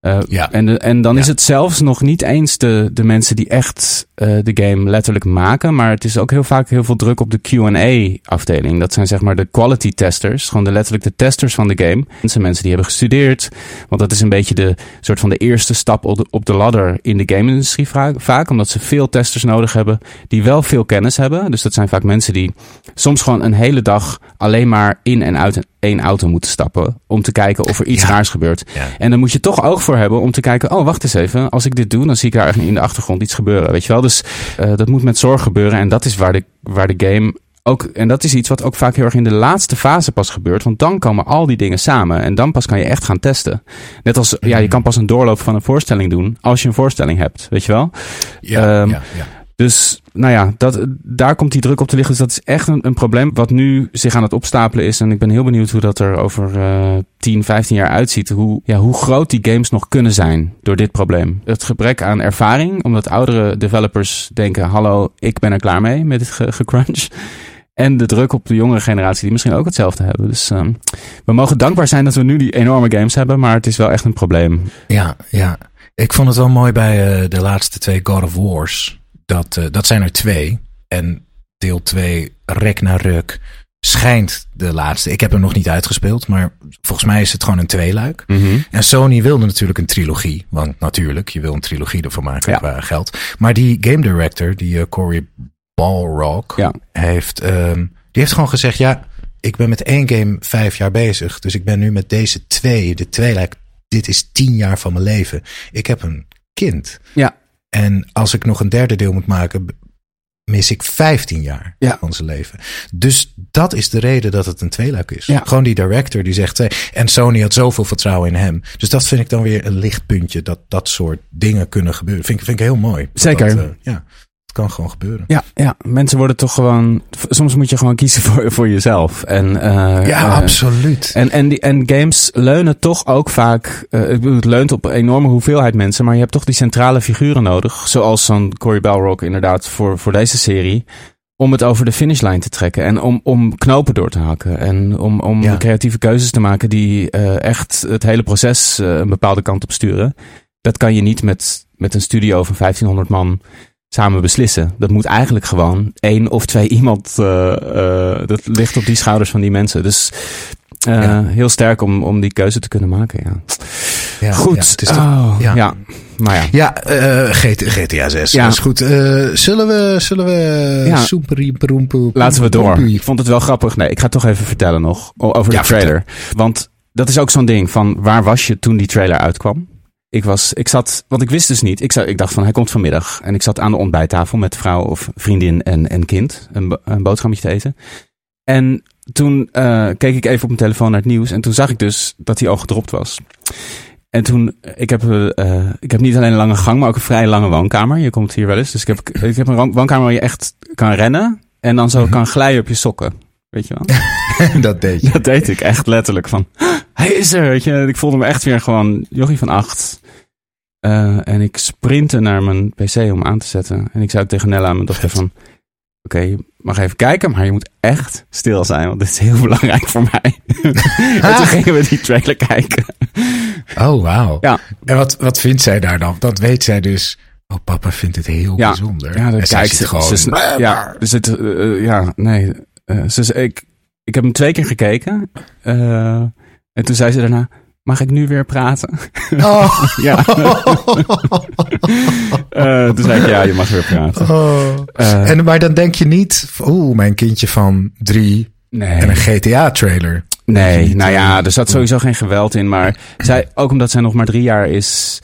S3: Uh,
S4: Ja.
S3: En, de, en dan
S4: Ja.
S3: is het zelfs nog niet eens de, de mensen die echt uh, de game letterlijk maken. Maar het is ook heel vaak heel veel druk op de QA-afdeling. Dat zijn zeg maar de quality testers. Gewoon de, letterlijk de testers van de game. Dat zijn mensen die hebben gestudeerd. Want dat is een beetje de soort van de eerste stap op de, op de ladder in de game-industrie vaak, vaak. Omdat ze veel testers nodig hebben die wel veel kennis hebben. Dus dat zijn vaak mensen die soms gewoon een hele dag alleen maar in en uit één auto moeten stappen. Om te kijken of er iets
S4: Ja.
S3: raars gebeurt.
S4: Ja.
S3: En dan moet je toch oog voor hebben om te kijken. Oh, wacht eens even. Als ik dit doe, dan zie ik daar eigenlijk in de achtergrond iets gebeuren. Weet je wel? Dus uh, dat moet met zorg gebeuren. En dat is waar de, waar de game ook. En dat is iets wat ook vaak heel erg in de laatste fase pas gebeurt. Want dan komen al die dingen samen. En dan pas kan je echt gaan testen. Net als, ja, je kan pas een doorloop van een voorstelling doen. Als je een voorstelling hebt. Weet je wel?
S4: Ja,
S3: Ehm,
S4: ja, ja.
S3: Dus nou ja, dat, daar komt die druk op te liggen. Dus dat is echt een, een probleem wat nu zich aan het opstapelen is. En ik ben heel benieuwd hoe dat er over uh, 10, 15 jaar uitziet. Hoe, ja, hoe groot die games nog kunnen zijn door dit probleem. Het gebrek aan ervaring, omdat oudere developers denken... hallo, ik ben er klaar mee met dit ge. En de druk op de jongere generatie die misschien ook hetzelfde hebben. Dus um, we mogen dankbaar zijn dat we nu die enorme games hebben. Maar het is wel echt een probleem.
S4: Ja, ja. Ik vond het wel mooi bij uh, de laatste twee God of Wars. Dat, uh, dat zijn er twee. En deel 2, rek naar ruk, schijnt de laatste. Ik heb hem nog niet uitgespeeld, maar volgens mij is het gewoon een tweeluik.
S3: Mm -hmm.
S4: En Sony wilde natuurlijk een trilogie. Want natuurlijk, je wil een trilogie ervan maken
S3: Ja.
S4: qua geld. Maar die game director, die uh, Cory Balrog,
S3: Ja.
S4: heeft, um, die heeft gewoon gezegd... ja, ik ben met één game vijf jaar bezig. Dus ik ben nu met deze twee, de tweeluik... dit is tien jaar van mijn leven. Ik heb een kind.
S3: Ja.
S4: En als ik nog een derde deel moet maken, mis ik 15 jaar
S3: Ja.
S4: van zijn leven. Dus dat is de reden dat het een tweeluik is.
S3: Ja.
S4: Gewoon die director die zegt, en Sony had zoveel vertrouwen in hem. Dus dat vind ik dan weer een lichtpuntje, dat dat soort dingen kunnen gebeuren. Vind, ik- vind ik heel mooi.
S3: Zeker.
S4: dat, eh, ja, het kan gewoon gebeuren.
S3: Ja, ja, mensen worden toch gewoon. Soms moet je gewoon kiezen *laughs* voor, voor jezelf. En, eh,
S4: Ja,
S3: eh,
S4: absoluut.
S3: En, en, die, en games leunen toch ook vaak. eh, het leunt op een enorme hoeveelheid mensen. Maar je hebt toch die centrale figuren nodig. Zoals zo'n Cory Balrog inderdaad voor, voor deze serie. Om het over de finishlijn te trekken. En om, om knopen door te hakken. En om, om
S4: Ja.
S3: creatieve keuzes te maken die eh, echt het hele proces eh, een bepaalde kant op sturen. Dat kan je niet met, met een studio van 1500 man samen beslissen. Dat moet eigenlijk gewoon één of twee *laughs* iemand. eh, eh, dat ligt op die schouders van die mensen. Dus eh,
S4: Ja.
S3: heel sterk om, om die keuze te kunnen maken. Ja.
S4: Ja,
S3: Goed.
S4: ja, het is toch-
S3: oh, ja.
S4: ja.
S3: Maar ja.
S4: Ja, GT, GTA 6.
S3: Ja.
S4: Dat is goed. Zullen we, zullen we...
S3: Ja.
S4: soeperieperoempoe-
S3: Laten we door. Ik vond het wel grappig. Nee, ik ga het toch even vertellen nog over de
S4: Ja,
S3: trailer. Want dat is ook zo'n ding van waar was je toen die trailer uitkwam? Ik was, ik zat, want ik wist dus niet. Ik, zat, ik dacht van hij komt vanmiddag. En ik zat aan de ontbijttafel met vrouw of vriendin en, en kind. Een, een boodschapje te eten. En toen eh, keek ik even op mijn telefoon naar het nieuws. En toen zag ik dus dat hij al gedropt was. En toen, ik heb, eh, ik heb niet alleen een lange gang, maar ook een vrij lange woonkamer. Je komt hier wel eens. Dus ik heb, ik heb een woonkamer waar je echt kan rennen. En dan zo mhm. kan glijden op je sokken. Weet je
S4: wel? *laughs* dat deed je.
S3: Dat deed ik echt letterlijk van, hij is er, weet je. Ik voelde me echt weer gewoon jochie van acht. Uh, en ik sprintte naar mijn pc om aan te zetten. En ik zei tegen Nella, mijn dochter, van... Oké, je mag even kijken, maar je moet echt stil zijn. Want dit is heel belangrijk voor mij. *laughs* en toen gingen we die trailer kijken.
S4: Oh, wauw. Ja. En wat, wat vindt zij daar dan? Dat weet zij dus... Oh, papa vindt het heel bijzonder.
S3: Ja, dan kijkt ze gewoon... Ze, ja, dus het, uh, ja, nee. Uh, ze, ik, ik heb hem twee keer gekeken. Uh, en toen zei ze daarna... Mag ik nu weer praten? Oh. *laughs* ja. uh, toen zei ik, ja, je mag weer praten. Oh.
S4: En, maar dan denk je niet, oeh, mijn kindje van drie nee. en een GTA-trailer.
S3: Nee, nou ja, eh, er zat sowieso geen geweld in. Maar zij, ook omdat zij nog maar drie jaar is,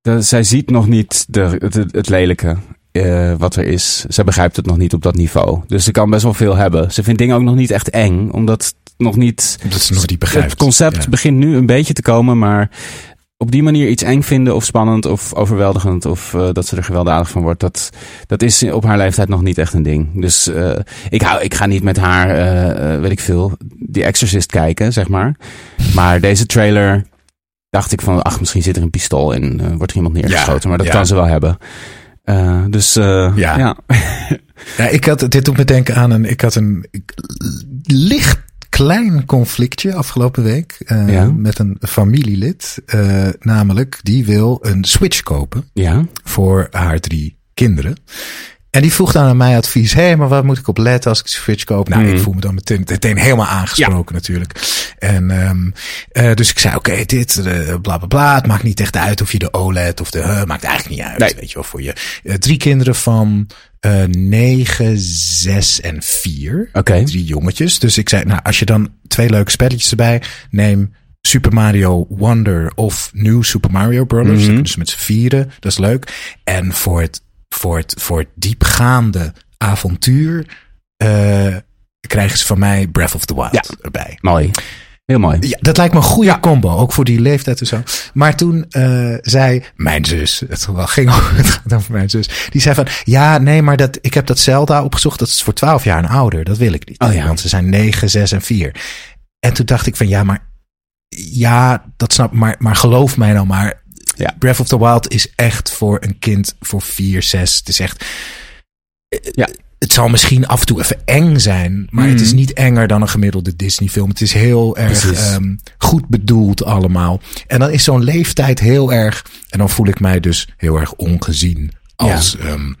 S3: de, zij ziet nog niet de, het lelijke. Uh, wat er is. Zij begrijpt het nog niet op dat niveau. Dus ze kan best wel veel hebben. Ze vindt dingen ook nog niet echt eng, omdat nog niet.
S4: Dat is nog niet begrijpt.
S3: Het concept begint nu een beetje te komen, maar op die manier iets eng vinden of spannend of overweldigend of uh, dat ze er gewelddadig van wordt, dat, dat is op haar leeftijd nog niet echt een ding. Dus uh, ik, hou, ik ga niet met haar, uh, weet ik veel, die Exorcist kijken, zeg maar. Maar deze trailer dacht ik van, ach, misschien zit er een pistool en wordt er iemand neergeschoten, maar dat kan ze wel hebben. Dus ja. ja. *laughs*
S4: ja, ik had, dit doet me denken aan een, ik had een licht klein conflictje afgelopen week uh, met een familielid. Uh, namelijk, die wil een Switch kopen ja. voor haar drie kinderen. En die vroeg dan aan mij advies. Hé, hey, maar wat moet ik op letten als ik Switch koop? Nou, ik mhm. voel me dan meteen, meteen helemaal aangesproken natuurlijk. En um, uh, dus ik zei, oké, okay, dit, uh, bla bla bla. Het maakt niet echt uit of je de OLED of de... Uh, maakt eigenlijk niet uit, nee. weet je wel. Voor je drie kinderen van uh, 9, 6 en 4. Oké. Okay. Drie jongetjes. Dus ik zei, nou, als je dan twee leuke spelletjes erbij neem. Super Mario Wonder of New Super Mario Brothers. Mm -hmm. Dus met z'n vieren. Dat is leuk. En voor het, voor het, voor het diepgaande avontuur uh, krijgen ze van mij Breath of the Wild ja. erbij.
S3: Mooi. Heel mooi.
S4: Ja, dat lijkt me een goede combo, ook voor die leeftijd en zo. Maar toen uh, zei mijn zus, het ging *laughs* over mijn zus, die zei van, ja, nee, maar dat, ik heb dat Zelda opgezocht, dat is voor 12 jaar en ouder, dat wil ik niet. Oh, ja. Want ze zijn 9, 6 en 4. En toen dacht ik van, ja, maar, ja, dat snap maar, maar geloof mij nou maar, ja. Breath of the Wild is echt voor een kind voor 4, 6. Het is echt, ja het zal misschien af en toe even eng zijn, maar het is mhm. niet enger dan een gemiddelde Disney-film. Het is heel erg um, goed bedoeld allemaal. En dan is zo'n leeftijd heel erg. En dan voel ik mij dus heel erg ongezien als, ja. um,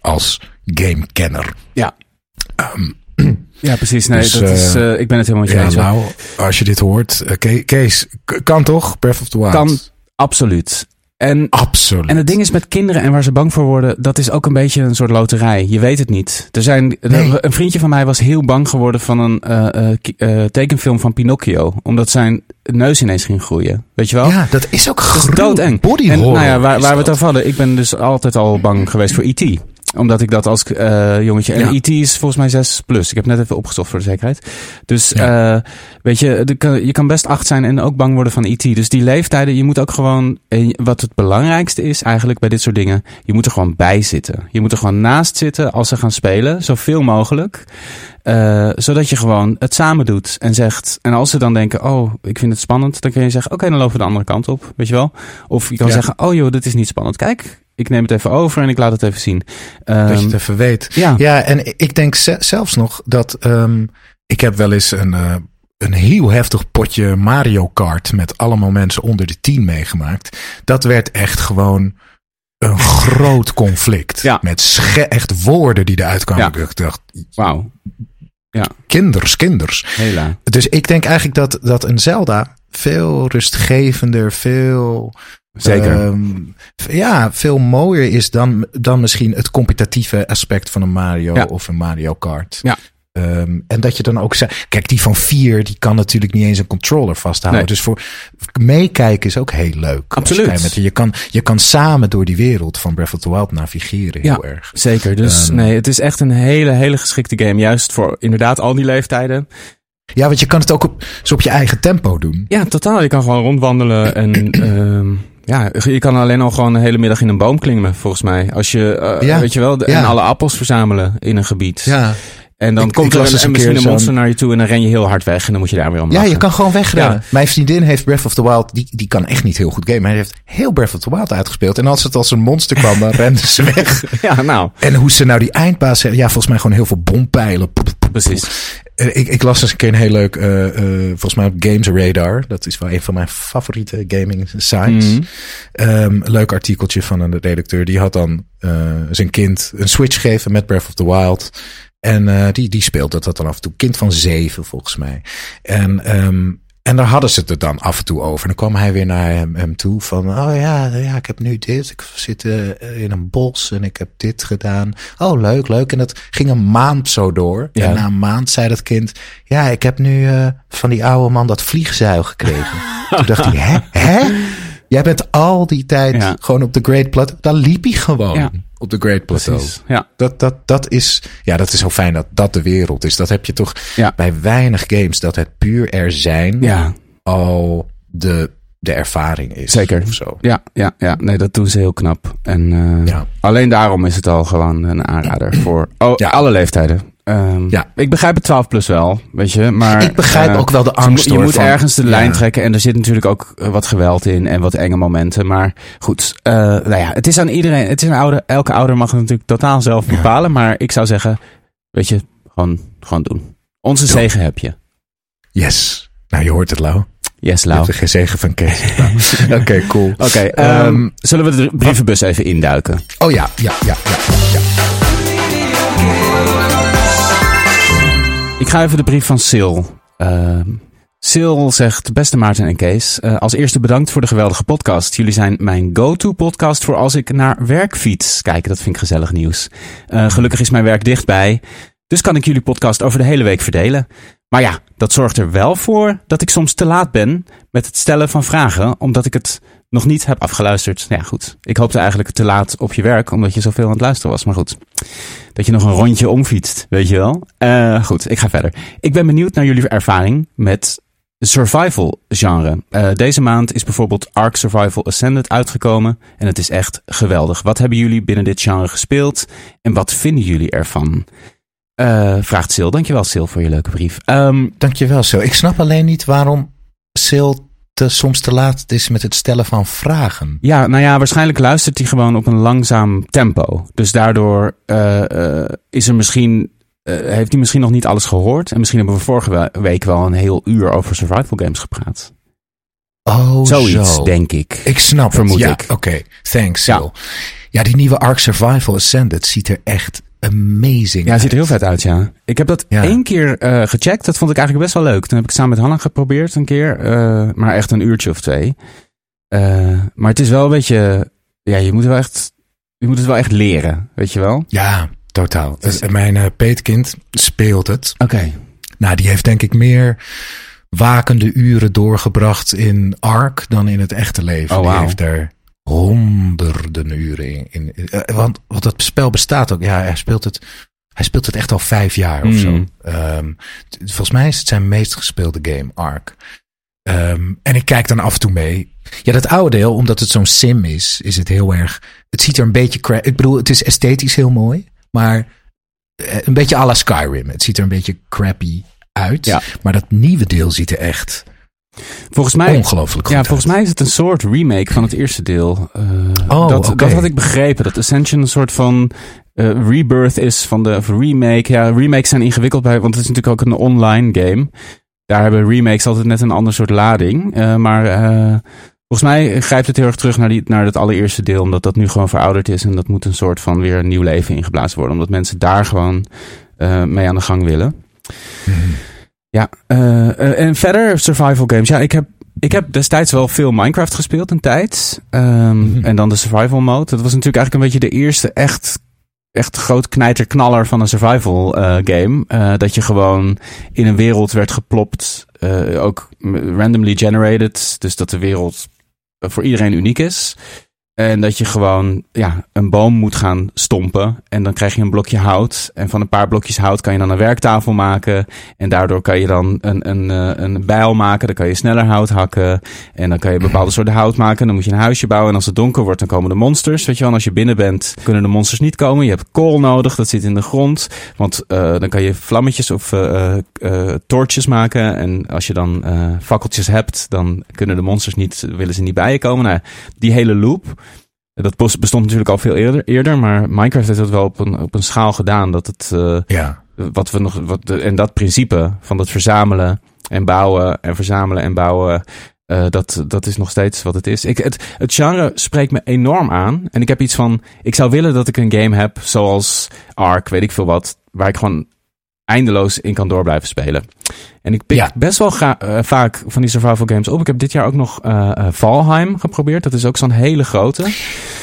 S4: als gamekenner.
S3: Ja. Um, *clears throat* ja, precies. Nee, dus, dat is, uh, ik ben het helemaal met je
S4: ja, Nou, als je dit hoort, uh, Kees, kan toch? Breath of the Wild?
S3: Kan, absoluut. En,
S4: Absoluut.
S3: En het ding is met kinderen en waar ze bang voor worden, dat is ook een beetje een soort loterij. Je weet het niet. Er zijn, Een vriendje van mij was heel bang geworden van een uh, uh, tekenfilm van Pinocchio. Omdat zijn neus ineens ging groeien. Weet je wel?
S4: Ja, dat is ook groot.
S3: doodeng.
S4: Body en, nou
S3: ja, waar, waar we het over hadden. Ik ben dus altijd al bang geweest voor E.T omdat ik dat als uh, jongetje. En IT e is volgens mij 6 plus. Ik heb net even opgezocht voor de zekerheid. Dus uh, weet je, je kan best 8 zijn en ook bang worden van IT. E dus die leeftijden, je moet ook gewoon. Wat het belangrijkste is eigenlijk bij dit soort dingen. Je moet er gewoon bij zitten. Je moet er gewoon naast zitten als ze gaan spelen. Zoveel mogelijk. Uh, zodat je gewoon het samen doet en zegt. En als ze dan denken, oh, ik vind het spannend, dan kun je zeggen, oké, okay, dan lopen we de andere kant op, weet je wel. Of je kan ja. zeggen, oh joh, dit is niet spannend. Kijk, ik neem het even over en ik laat het even zien.
S4: Um, dat je het ehm, even weet. Ja, ja en ik denk zelfs nog dat um, ik heb wel eens een, uh, een heel heftig potje Mario Kart met allemaal mensen onder de tien meegemaakt. Dat werd echt gewoon een *laughs* groot conflict. Ja. Met echt woorden die eruit kwamen. Ja. Ik dacht,
S3: wauw.
S4: Ja. Kinders, kinders.
S3: Hela.
S4: Dus ik denk eigenlijk dat, dat een Zelda veel rustgevender, veel
S3: Zeker. Um,
S4: ja, veel mooier is dan, dan misschien het competitieve aspect van een Mario of een Mario Kart.
S3: Ja.
S4: Um, en dat je dan ook zegt, kijk, die van vier, die kan natuurlijk niet eens een controller vasthouden. Dus voor meekijken is ook heel leuk.
S3: Absoluut.
S4: Je, je, kan, je kan samen door die wereld van Breath of the Wild navigeren heel erg.
S3: Zeker. Dus um, nee, het is echt een hele, hele geschikte game. Juist voor inderdaad al die leeftijden.
S4: Ja, want je kan het ook op, zo op je eigen tempo doen.
S3: Ja, totaal. Je kan gewoon rondwandelen en um, *clears throat* ja, je kan alleen al gewoon een hele middag in een boom klimmen, volgens mij. Als je, uh, ja. weet je wel, de, ja. en alle appels verzamelen in een gebied.
S4: Ja.
S3: En dan komt er een, misschien een monster naar je toe en dan ren je heel hard weg en dan moet je daar weer om
S4: Ja, je kan gewoon wegrennen. Mijn vriendin heeft Breath of the Wild, die, die kan echt niet heel goed gamen. Hij heeft heel Breath of the Wild uitgespeeld. En als het als een monster kwam, dan *laughs* rende ze weg.
S3: Ja, nou.
S4: En hoe ze nou die eindbaas ja, volgens mij gewoon heel veel bompijlen.
S3: Precies.
S4: Eh, ik, ik las eens een keer een heel leuk, uh, uh, volgens mij op Games Radar. Dat is wel een van mijn favoriete gaming sites. Mm. Um, leuk artikeltje van een redacteur. Die had dan zijn kind een Switch gegeven met Breath of the Wild. En uh, die, die speelde dat dan af en toe. Kind van zeven, volgens mij. En, um, en daar hadden ze het er dan af en toe over. En dan kwam hij weer naar hem, hem toe van... Oh ja, ja, ik heb nu dit. Ik zit uh, in een bos en ik heb dit gedaan. Oh, leuk, leuk. En dat ging een maand zo door. Ja. En na een maand zei dat kind... Ja, ik heb nu uh, van die oude man dat vliegzuil gekregen. *laughs* toen dacht hij, hè? Hè? Jij bent al die tijd ja. gewoon op de Great Plateau. Dan liep hij gewoon. Ja op de Great Plateau. Precies, ja. Dat, dat, dat, is, ja, dat is zo fijn dat dat de wereld is. Dat heb je toch ja. bij weinig games. Dat het puur er zijn ja. al de, de ervaring is.
S3: Zeker. Of zo. Ja, ja, ja, nee, dat doen ze heel knap. En uh, ja. alleen daarom is het al gewoon een aanrader voor oh, alle leeftijden. Um, ja. Ik begrijp het 12 plus wel, weet je. Maar,
S4: ik begrijp uh, ook wel de angst.
S3: Je, je moet ergens de lijn trekken. En er zit natuurlijk ook eh, wat geweld in en wat enge momenten. Maar goed, uh, nou ja, het is aan iedereen. Het is een ouder, elke ouder mag het natuurlijk totaal zelf bepalen. Ja. Maar ik zou zeggen, weet je, gewoon, gewoon doen. Onze Doe. zegen heb je.
S4: Yes. Nou, je hoort het, Lau.
S3: Yes, Lau.
S4: Je geen zegen van Kees. *laughs* Oké, okay, cool.
S3: Oké, okay, um, um, zullen we de brievenbus even induiken?
S4: Oh ja, ja, ja, ja. ja.
S3: Ik ga even de brief van Sil. Uh, Sil zegt, beste Maarten en Kees, uh, als eerste bedankt voor de geweldige podcast. Jullie zijn mijn go-to podcast voor als ik naar werk fiets. Kijk, dat vind ik gezellig nieuws. Uh, gelukkig is mijn werk dichtbij, dus kan ik jullie podcast over de hele week verdelen. Maar ja, dat zorgt er wel voor dat ik soms te laat ben met het stellen van vragen, omdat ik het nog niet heb afgeluisterd. Nou ja, goed. Ik hoopte eigenlijk te laat op je werk, omdat je zoveel aan het luisteren was. Maar goed, dat je nog een rondje omfietst, weet je wel. Uh, goed, ik ga verder. Ik ben benieuwd naar jullie ervaring met survival genre. Uh, deze maand is bijvoorbeeld Ark Survival Ascended uitgekomen en het is echt geweldig. Wat hebben jullie binnen dit genre gespeeld en wat vinden jullie ervan? Uh, vraagt Sil. Dankjewel Sil voor je leuke brief. Um,
S4: Dankjewel Sil. Ik snap alleen niet waarom Sil te, soms te laat is met het stellen van vragen.
S3: Ja, nou ja, waarschijnlijk luistert hij gewoon op een langzaam tempo. Dus daardoor uh, uh, is er misschien, uh, heeft hij misschien nog niet alles gehoord. En misschien hebben we vorige week wel een heel uur over survival games gepraat.
S4: Oh,
S3: Zoiets,
S4: zo.
S3: denk ik.
S4: Ik snap
S3: Vermoed
S4: het. Ja,
S3: ik.
S4: oké. Okay. Thanks, Sil. Ja. ja, die nieuwe Ark Survival Ascended ziet er echt amazing.
S3: Ja, het ziet er heel vet uit, ja. Ik heb dat ja. één keer uh, gecheckt. Dat vond ik eigenlijk best wel leuk. Toen heb ik samen met Hanna geprobeerd een keer. Uh, maar echt een uurtje of twee. Uh, maar het is wel een beetje... Ja, je moet, wel echt, je moet het wel echt leren, weet je wel?
S4: Ja, totaal. Dus, mijn peetkind speelt het.
S3: Oké. Okay.
S4: Nou, die heeft denk ik meer wakende uren doorgebracht in Ark dan in het echte leven.
S3: Oh, wow.
S4: Die heeft er honderden uren in. in uh, want, want dat spel bestaat ook. Ja, hij speelt het. Hij speelt het echt al vijf jaar of
S3: Hmm.
S4: zo. Um, volgens mij is het zijn meest gespeelde game, Ark. Um, en ik kijk dan af en toe mee. Ja, dat oude deel, omdat het zo'n sim is, is het heel erg. Het ziet er een beetje. cra- Ik bedoel, het is esthetisch heel mooi, maar eh, een beetje à la Skyrim. Het ziet er een beetje crappy uit.
S3: Ja.
S4: Maar dat nieuwe deel ziet er echt
S3: Volgens mij,
S4: ongelooflijk
S3: ja,
S4: uit.
S3: volgens mij is het een soort remake van het eerste deel. Uh,
S4: Oh,
S3: dat, dat had ik begrepen. Dat Ascension een soort van uh, rebirth is van de of remake. Ja, remakes zijn ingewikkeld bij, want het is natuurlijk ook een online game. Daar hebben remakes altijd net een ander soort lading. Uh, maar volgens mij grijpt het heel erg terug naar, die, naar het allereerste deel. Omdat dat nu gewoon verouderd is. En dat moet een soort van weer een nieuw leven ingeblazen worden. Omdat mensen daar gewoon mee aan de gang willen.
S4: Mm-hmm.
S3: Ja, uh, uh, en verder survival games. Ja, ik heb, ik heb destijds wel veel Minecraft gespeeld een tijd. Um,
S4: Mhm.
S3: En dan de survival mode. Dat was natuurlijk eigenlijk een beetje de eerste echt, echt groot knijterknaller van een survival uh, game. Uh, dat je gewoon in een wereld werd geplopt. Ook randomly generated. Dus dat de wereld voor iedereen uniek is. En dat je gewoon ja, een boom moet gaan stompen. En dan krijg je een blokje hout. En van een paar blokjes hout kan je dan een werktafel maken. En daardoor kan je dan een, een, eh, een bijl maken. Dan kan je sneller hout hakken. En dan kan je bepaalde *clears throat* soorten hout maken. Dan moet je een huisje bouwen. En als het donker wordt, dan komen de monsters. Weet je wel, en als je binnen bent, kunnen de monsters niet komen. Je hebt kool nodig, dat zit in de grond. Want uh, dan kan je vlammetjes of uh, uh, torches maken. En als je dan fakkeltjes hebt, dan kunnen de monsters niet, willen ze niet bij je komen. Nou, die hele loop. Dat bestond natuurlijk al veel eerder, eerder maar Minecraft heeft dat wel op een, op een schaal gedaan. Dat het, uh, ja. wat we nog, wat, en dat principe van dat verzamelen en bouwen en verzamelen en bouwen, uh, dat, dat is nog steeds wat het is. Ik, het, het genre spreekt me enorm aan. En ik heb iets van, ik zou willen dat ik een game heb zoals Ark, weet ik veel wat, waar ik gewoon eindeloos in kan door blijven spelen. En ik pik best wel uh, vaak van die survival games op. Ik heb dit jaar ook nog uh, Valheim geprobeerd. Dat is ook zo'n hele grote.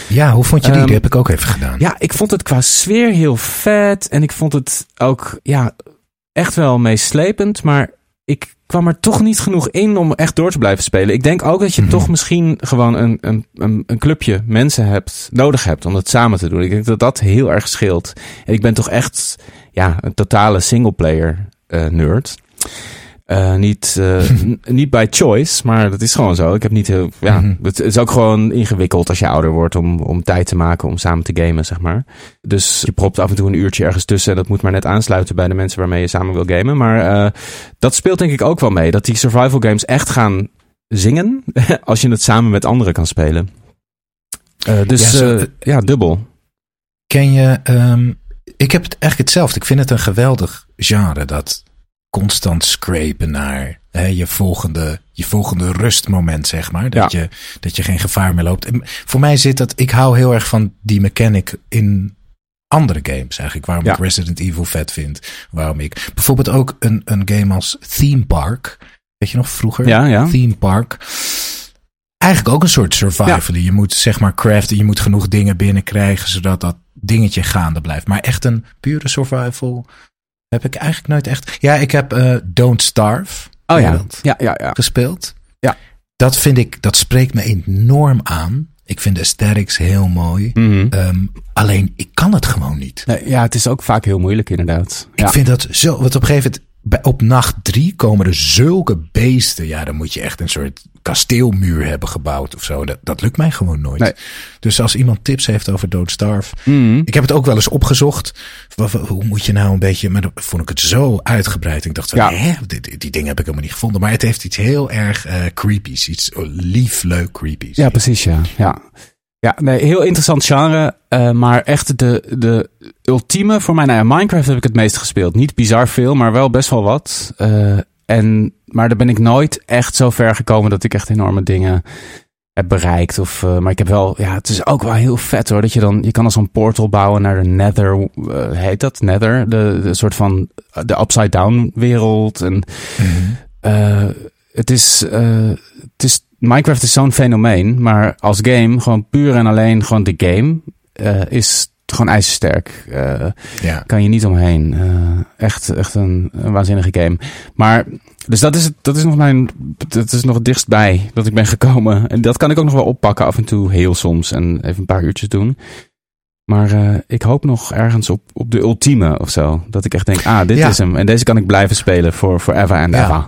S4: Ja, hoe vond je die? Um, die heb ik ook even gedaan.
S3: Ja, ik vond het qua sfeer heel vet. En ik vond het ook ja, echt wel meeslepend. Maar ik kwam er toch niet genoeg in om echt door te blijven spelen. Ik denk ook dat je mm -hmm. toch misschien gewoon een, een, een, een, clubje mensen hebt, nodig hebt om het samen te doen. Ik denk dat dat heel erg scheelt. En ik ben toch echt ja, een totale singleplayer uh, nerd. Uh, niet, *laughs* uh, niet by choice, maar dat is gewoon zo. Ik heb niet heel. Ja, mm -hmm. Het is ook gewoon ingewikkeld als je ouder wordt om, om tijd te maken om samen te gamen, zeg maar. Dus je propt af en toe een uurtje ergens tussen. En dat moet maar net aansluiten bij de mensen waarmee je samen wil gamen. Maar uh, dat speelt denk ik ook wel mee. Dat die survival games echt gaan zingen *laughs* als je het samen met anderen kan spelen. dus ja, zo, ja, dubbel.
S4: Ken je. Um, ik heb het eigenlijk hetzelfde. Ik vind het een geweldig genre dat constant scrapen naar hè, je, volgende, je volgende rustmoment, zeg maar. Dat, ja. je, dat je geen gevaar meer loopt. En voor mij zit dat, ik hou heel erg van die mechanic in andere games eigenlijk. Waarom ja. ik Resident Evil vet vind. Waarom ik bijvoorbeeld ook een, een game als Theme Park. Weet je nog vroeger?
S3: Ja, ja.
S4: Theme Park. Eigenlijk ook een soort survival. Ja. Je moet zeg maar craften. Je moet genoeg dingen binnenkrijgen. Zodat dat dingetje gaande blijft. Maar echt een pure survival heb ik eigenlijk nooit echt. Ja, ik heb uh, Don't Starve.
S3: Oh ja. ja, ja, ja.
S4: Gespeeld.
S3: Ja.
S4: Dat vind ik, dat spreekt me enorm aan. Ik vind de aesthetics heel mooi.
S3: Mm -hmm.
S4: um, alleen, ik kan het gewoon niet.
S3: Nee, ja, het is ook vaak heel moeilijk inderdaad.
S4: Ik
S3: ja.
S4: vind dat zo, wat op een gegeven moment, bij, op nacht drie komen er zulke beesten. Ja, dan moet je echt een soort kasteelmuur hebben gebouwd of zo. Dat, dat lukt mij gewoon nooit.
S3: Nee.
S4: Dus als iemand tips heeft over Don't Starve.
S3: Mm.
S4: Ik heb het ook wel eens opgezocht. Hoe moet je nou een beetje. Maar dan vond ik het zo uitgebreid. Ik dacht van,
S3: ja.
S4: hè, die, die dingen heb ik helemaal niet gevonden. Maar het heeft iets heel erg uh, creepies. Iets lief, leuk creepies.
S3: Ja, precies. Ja. ja. Ja, nee, heel interessant genre. Uh, maar echt de, de ultieme voor mij. Nou ja, Minecraft heb ik het meest gespeeld. Niet bizar veel, maar wel best wel wat. Uh, en, maar daar ben ik nooit echt zo ver gekomen dat ik echt enorme dingen heb bereikt. Of, uh, maar ik heb wel, ja, het is ook wel heel vet hoor. Dat je dan, je kan als een portal bouwen naar de Nether, heet dat? Nether? De, de soort van, de upside down wereld. En, mm -hmm. uh, het is, het is, Minecraft is zo'n fenomeen. Maar als game, gewoon puur en alleen gewoon de game, is gewoon ijzersterk. Uh,
S4: ja.
S3: Kan je niet omheen. Uh, echt echt een, een, waanzinnige game. Maar, dus dat is, het, dat is nog mijn, dat is nog het dichtstbij dat ik ben gekomen. En dat kan ik ook nog wel oppakken af en toe, heel soms. En even een paar uurtjes doen. Maar uh, ik hoop nog ergens op, op de ultieme of zo. Dat ik echt denk, ah, dit ja. is hem. En deze kan ik blijven spelen voor forever and
S4: ja.
S3: ever.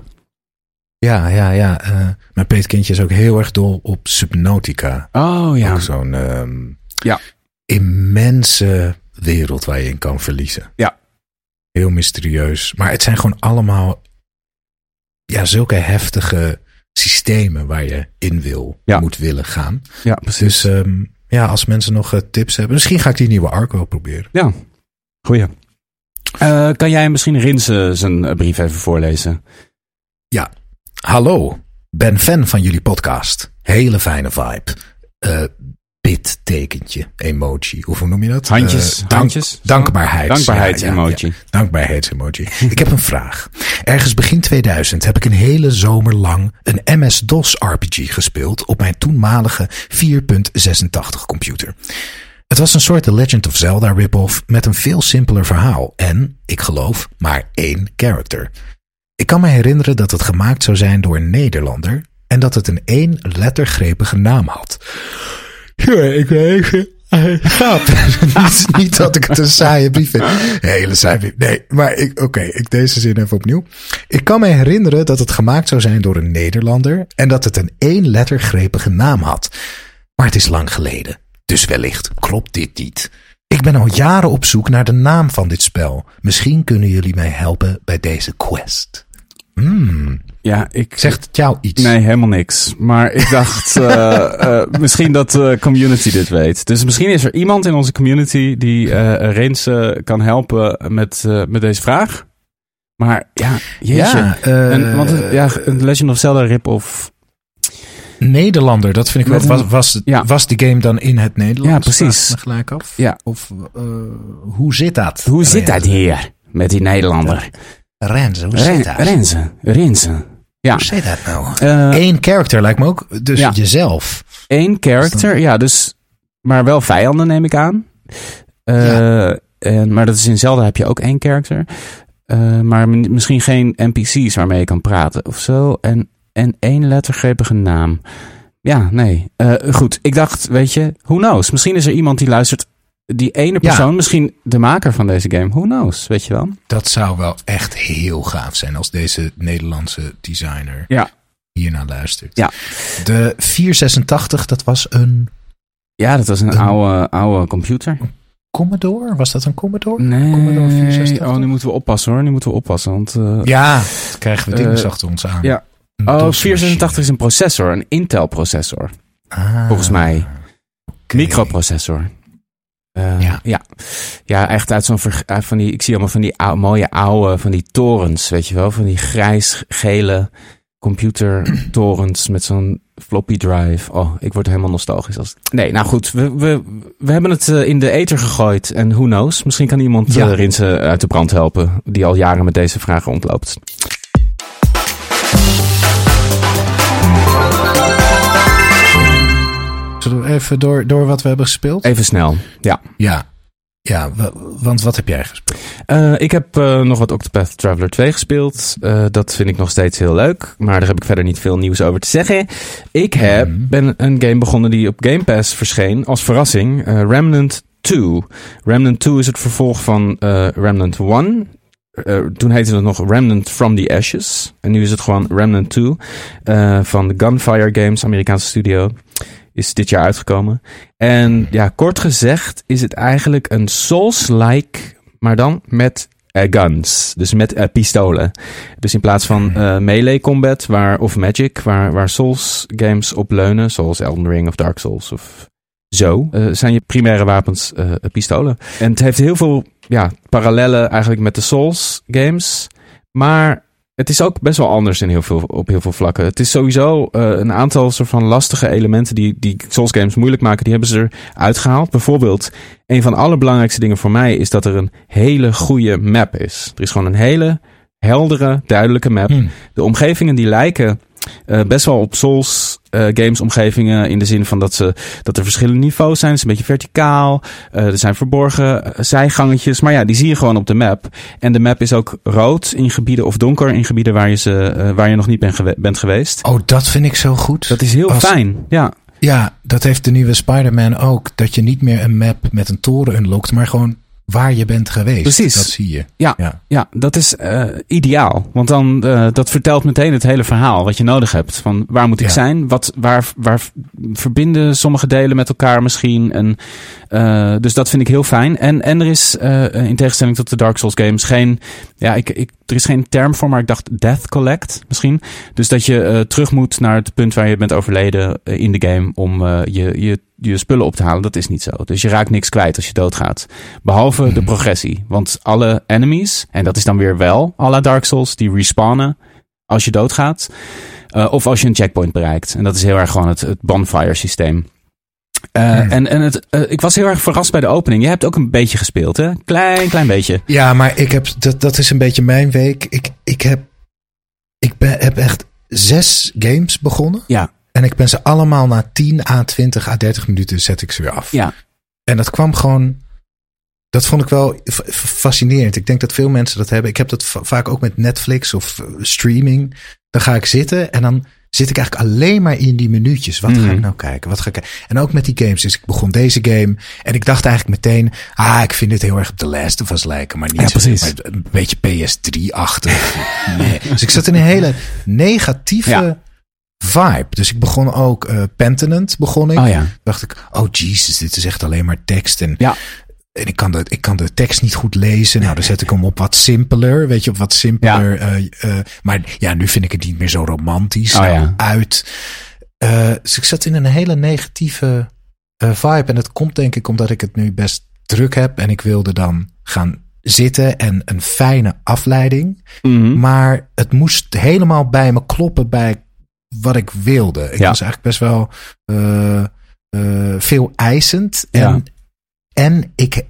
S4: Ja, ja, ja. Uh, mijn peetkindje is ook heel erg dol op Subnautica.
S3: Oh ja.
S4: Zo'n... Um,
S3: ja
S4: immense wereld waar je in kan verliezen.
S3: Ja.
S4: Heel mysterieus. Maar het zijn gewoon allemaal ja, zulke heftige systemen waar je in wil,
S3: ja.
S4: moet willen gaan.
S3: Ja, precies.
S4: Dus um, ja, als mensen nog uh, tips hebben, misschien ga ik die nieuwe Ark wel proberen.
S3: Ja, goeie. Uh, kan jij misschien Rinse zijn brief even voorlezen?
S4: Ja. Hallo, ben fan van jullie podcast. Hele fijne vibe. Uh, bidtekentje, emoji. Hoe noem je dat?
S3: Handjes. Uh, dank, handjes.
S4: Dankbaarheid.
S3: Dankbaarheidsemoji.
S4: Ja, ja, ja. Dankbaarheidsemoji. ik heb een vraag. Ergens begin 2000 heb ik een hele zomer lang een MS-DOS RPG gespeeld op mijn toenmalige 4.86 computer. Het was een soort The Legend of Zelda rip-off met een veel simpeler verhaal en, ik geloof, maar één character. Ik kan me herinneren dat het gemaakt zou zijn door een Nederlander en dat het een één lettergrepige naam had. ik ben even Gaap. niet, niet dat ik het een saaie brief vind. Hele saaie brief. Nee, maar oké, ik deze zin even opnieuw. Ik kan me herinneren dat het gemaakt zou zijn door een Nederlander en dat het een één lettergrepige naam had. Maar het is lang geleden. Dus wellicht klopt dit niet. Ik ben al jaren op zoek naar de naam van dit spel. Misschien kunnen jullie mij helpen bij deze quest. Hmm.
S3: Ja, ik...
S4: Zegt het jou iets?
S3: Nee, helemaal niks. Maar ik *laughs* dacht uh, misschien dat de community dit weet. Dus misschien is er iemand in onze community die uh, kan helpen met, met deze vraag. Maar ja, jeetje. Ja, en, want ja, een Legend of Zelda rip-off...
S4: Nederlander, dat vind ik wel. Was, was, ja. was die game dan in het Nederlands?
S3: Ja, precies.
S4: Gelijk af?
S3: Ja.
S4: Of hoe zit dat?
S3: Hoe zit dat hier met die Nederlander?
S4: Renze, hoe zit dat?
S3: Renze, Renze. Ja.
S4: Hoe zit dat nou? Uh, Eén character lijkt me ook. Dus jezelf.
S3: Eén character, ja. Dus, maar wel vijanden neem ik aan. Uh, ja. en, maar dat is in Zelda heb je ook één character. Uh, maar misschien geen NPC's waarmee je kan praten of zo. En, en één lettergrepige naam. Ja, nee. goed, ik dacht, weet je, who knows? Misschien is er iemand die luistert die ene persoon, misschien de maker van deze game, who knows, weet je wel?
S4: Dat zou wel echt heel gaaf zijn als deze Nederlandse designer
S3: ja.
S4: hiernaar luistert.
S3: Ja.
S4: De 486, dat was een...
S3: Ja, dat was een, oude, oude computer.
S4: Commodore? Was dat een Commodore?
S3: Nee. Commodore 486? Oh, nu moeten we oppassen hoor. Nu moeten we oppassen. Want, uh,
S4: ja, krijgen we dingen uh, achter ons aan.
S3: Ja. Oh, 486 is een processor. Een Intel processor. Ah, volgens mij. Okay. Microprocessor. Uh, ja. ja. Ja, echt uit zo'n van die. Ik zie allemaal van die oude, mooie oude, van die torens, weet je wel, van die grijs-gele computertorens met zo'n floppy drive. Oh, ik word helemaal nostalgisch. Als... Nee, nou goed, we, we, we hebben het uh, in de ether gegooid en who knows, misschien kan iemand ja. uh, Rinse uit de brand helpen die al jaren met deze vragen ontloopt.
S4: Even door, door wat we hebben gespeeld?
S3: Even snel, ja.
S4: Ja, ja want wat heb jij gespeeld?
S3: Uh, ik heb uh, nog wat Octopath Traveler 2 gespeeld. Uh, dat vind ik nog steeds heel leuk. Maar daar heb ik verder niet veel nieuws over te zeggen. Ik heb, mm. ben een game begonnen die op Game Pass verscheen als verrassing. Remnant 2. Remnant 2 is het vervolg van Remnant 1. Uh, toen heette het nog Remnant from the Ashes. En nu is het gewoon Remnant 2 uh, van de Gunfire Games, Amerikaanse studio is dit jaar uitgekomen. En ja, kort gezegd is het eigenlijk een Souls-like, maar dan met uh, guns. Dus met uh, pistolen. Dus in plaats van uh, melee combat waar, of magic, waar, waar Souls games op leunen, zoals Elden Ring of Dark Souls of zo, zijn je primaire wapens pistolen. En het heeft heel veel ja, parallellen eigenlijk met de Souls games. Maar het is ook best wel anders in heel veel, op heel veel vlakken. Het is sowieso uh, een aantal soort van lastige elementen die, die Souls games moeilijk maken. Die hebben ze eruit gehaald. Bijvoorbeeld, een van de allerbelangrijkste dingen voor mij is dat er een hele goede map is. Er is gewoon een hele heldere, duidelijke map. Hmm. De omgevingen die lijken uh, best wel op Souls uh, games omgevingen in de zin van dat, ze, dat er verschillende niveaus zijn. Het is een beetje verticaal. Uh, er zijn verborgen zijgangetjes. Maar ja, die zie je gewoon op de map. En de map is ook rood in gebieden of donker in gebieden waar je, ze, waar je nog niet ben gewe bent geweest.
S4: Oh, dat vind ik zo goed.
S3: Dat is heel fijn, ja.
S4: Ja, dat heeft de nieuwe Spider-Man ook. Dat je niet meer een map met een toren unlockt, maar gewoon waar je bent geweest.
S3: Precies.
S4: Dat zie je.
S3: Ja, ja. ja dat is uh, ideaal. Want dan, uh, dat vertelt meteen het hele verhaal wat je nodig hebt. Van waar moet ik ja. zijn? Wat, waar, waar verbinden sommige delen met elkaar misschien? En, uh, dus dat vind ik heel fijn. En, en er is, in tegenstelling tot de Dark Souls games, geen, ja, ik, ik, er is geen term voor, maar ik dacht Death Collect misschien. Dus dat je terug moet naar het punt waar je bent overleden in de game om je, je je spullen op te halen. Dat is niet zo. Dus je raakt niks kwijt als je doodgaat. Behalve de hmm. progressie. Want alle enemies, en dat is dan weer wel alle Dark Souls, die respawnen als je doodgaat. Of als je een checkpoint bereikt. En dat is heel erg gewoon het, het bonfire systeem. Uh, hmm. En, en het, uh, ik was heel erg verrast bij de opening. Je hebt ook een beetje gespeeld, hè? Klein, klein beetje.
S4: Ja, maar ik heb, dat, dat is een beetje mijn week. Ik, ik heb, ik ben, heb echt zes games begonnen.
S3: Ja.
S4: En ik ben ze allemaal na 10 à 20 à 30 minuten zet ik ze weer af.
S3: Ja.
S4: En dat kwam gewoon. Dat vond ik wel fascinerend. Ik denk dat veel mensen dat hebben. Ik heb dat vaak ook met Netflix of eh, streaming. Dan ga ik zitten en dan zit ik eigenlijk alleen maar in die minuutjes. Wat ga ik mhm. nou kijken? Wat ga ik? En ook met die games. Dus ik begon deze game. En ik dacht eigenlijk meteen. Ah, ik vind dit heel erg op The Last of Us lijken. Maar niet
S3: ja, precies.
S4: Maar een beetje PS3-achtig. *laughs* nee. Dus ik zat in een hele negatieve vibe. Dus ik begon ook uh, Pentanent begon ik.
S3: Oh, ja.
S4: Dacht ik, oh Jesus, dit is echt alleen maar tekst. En
S3: ja.
S4: En ik kan, de, ik kan de tekst niet goed lezen. Nou, dan zet ik hem op wat simpeler. Weet je, op wat simpeler. Ja. Uh, uh, maar ja, nu vind ik het niet meer zo romantisch. Oh, ja. Uit. Uh, dus ik zat in een hele negatieve vibe. En het komt denk ik omdat ik het nu best druk heb. En ik wilde dan gaan zitten en een fijne afleiding. Mm -hmm. Maar het moest helemaal bij me kloppen bij wat ik wilde. Ik ja. was eigenlijk best wel veel eisend. En, ja. En ik,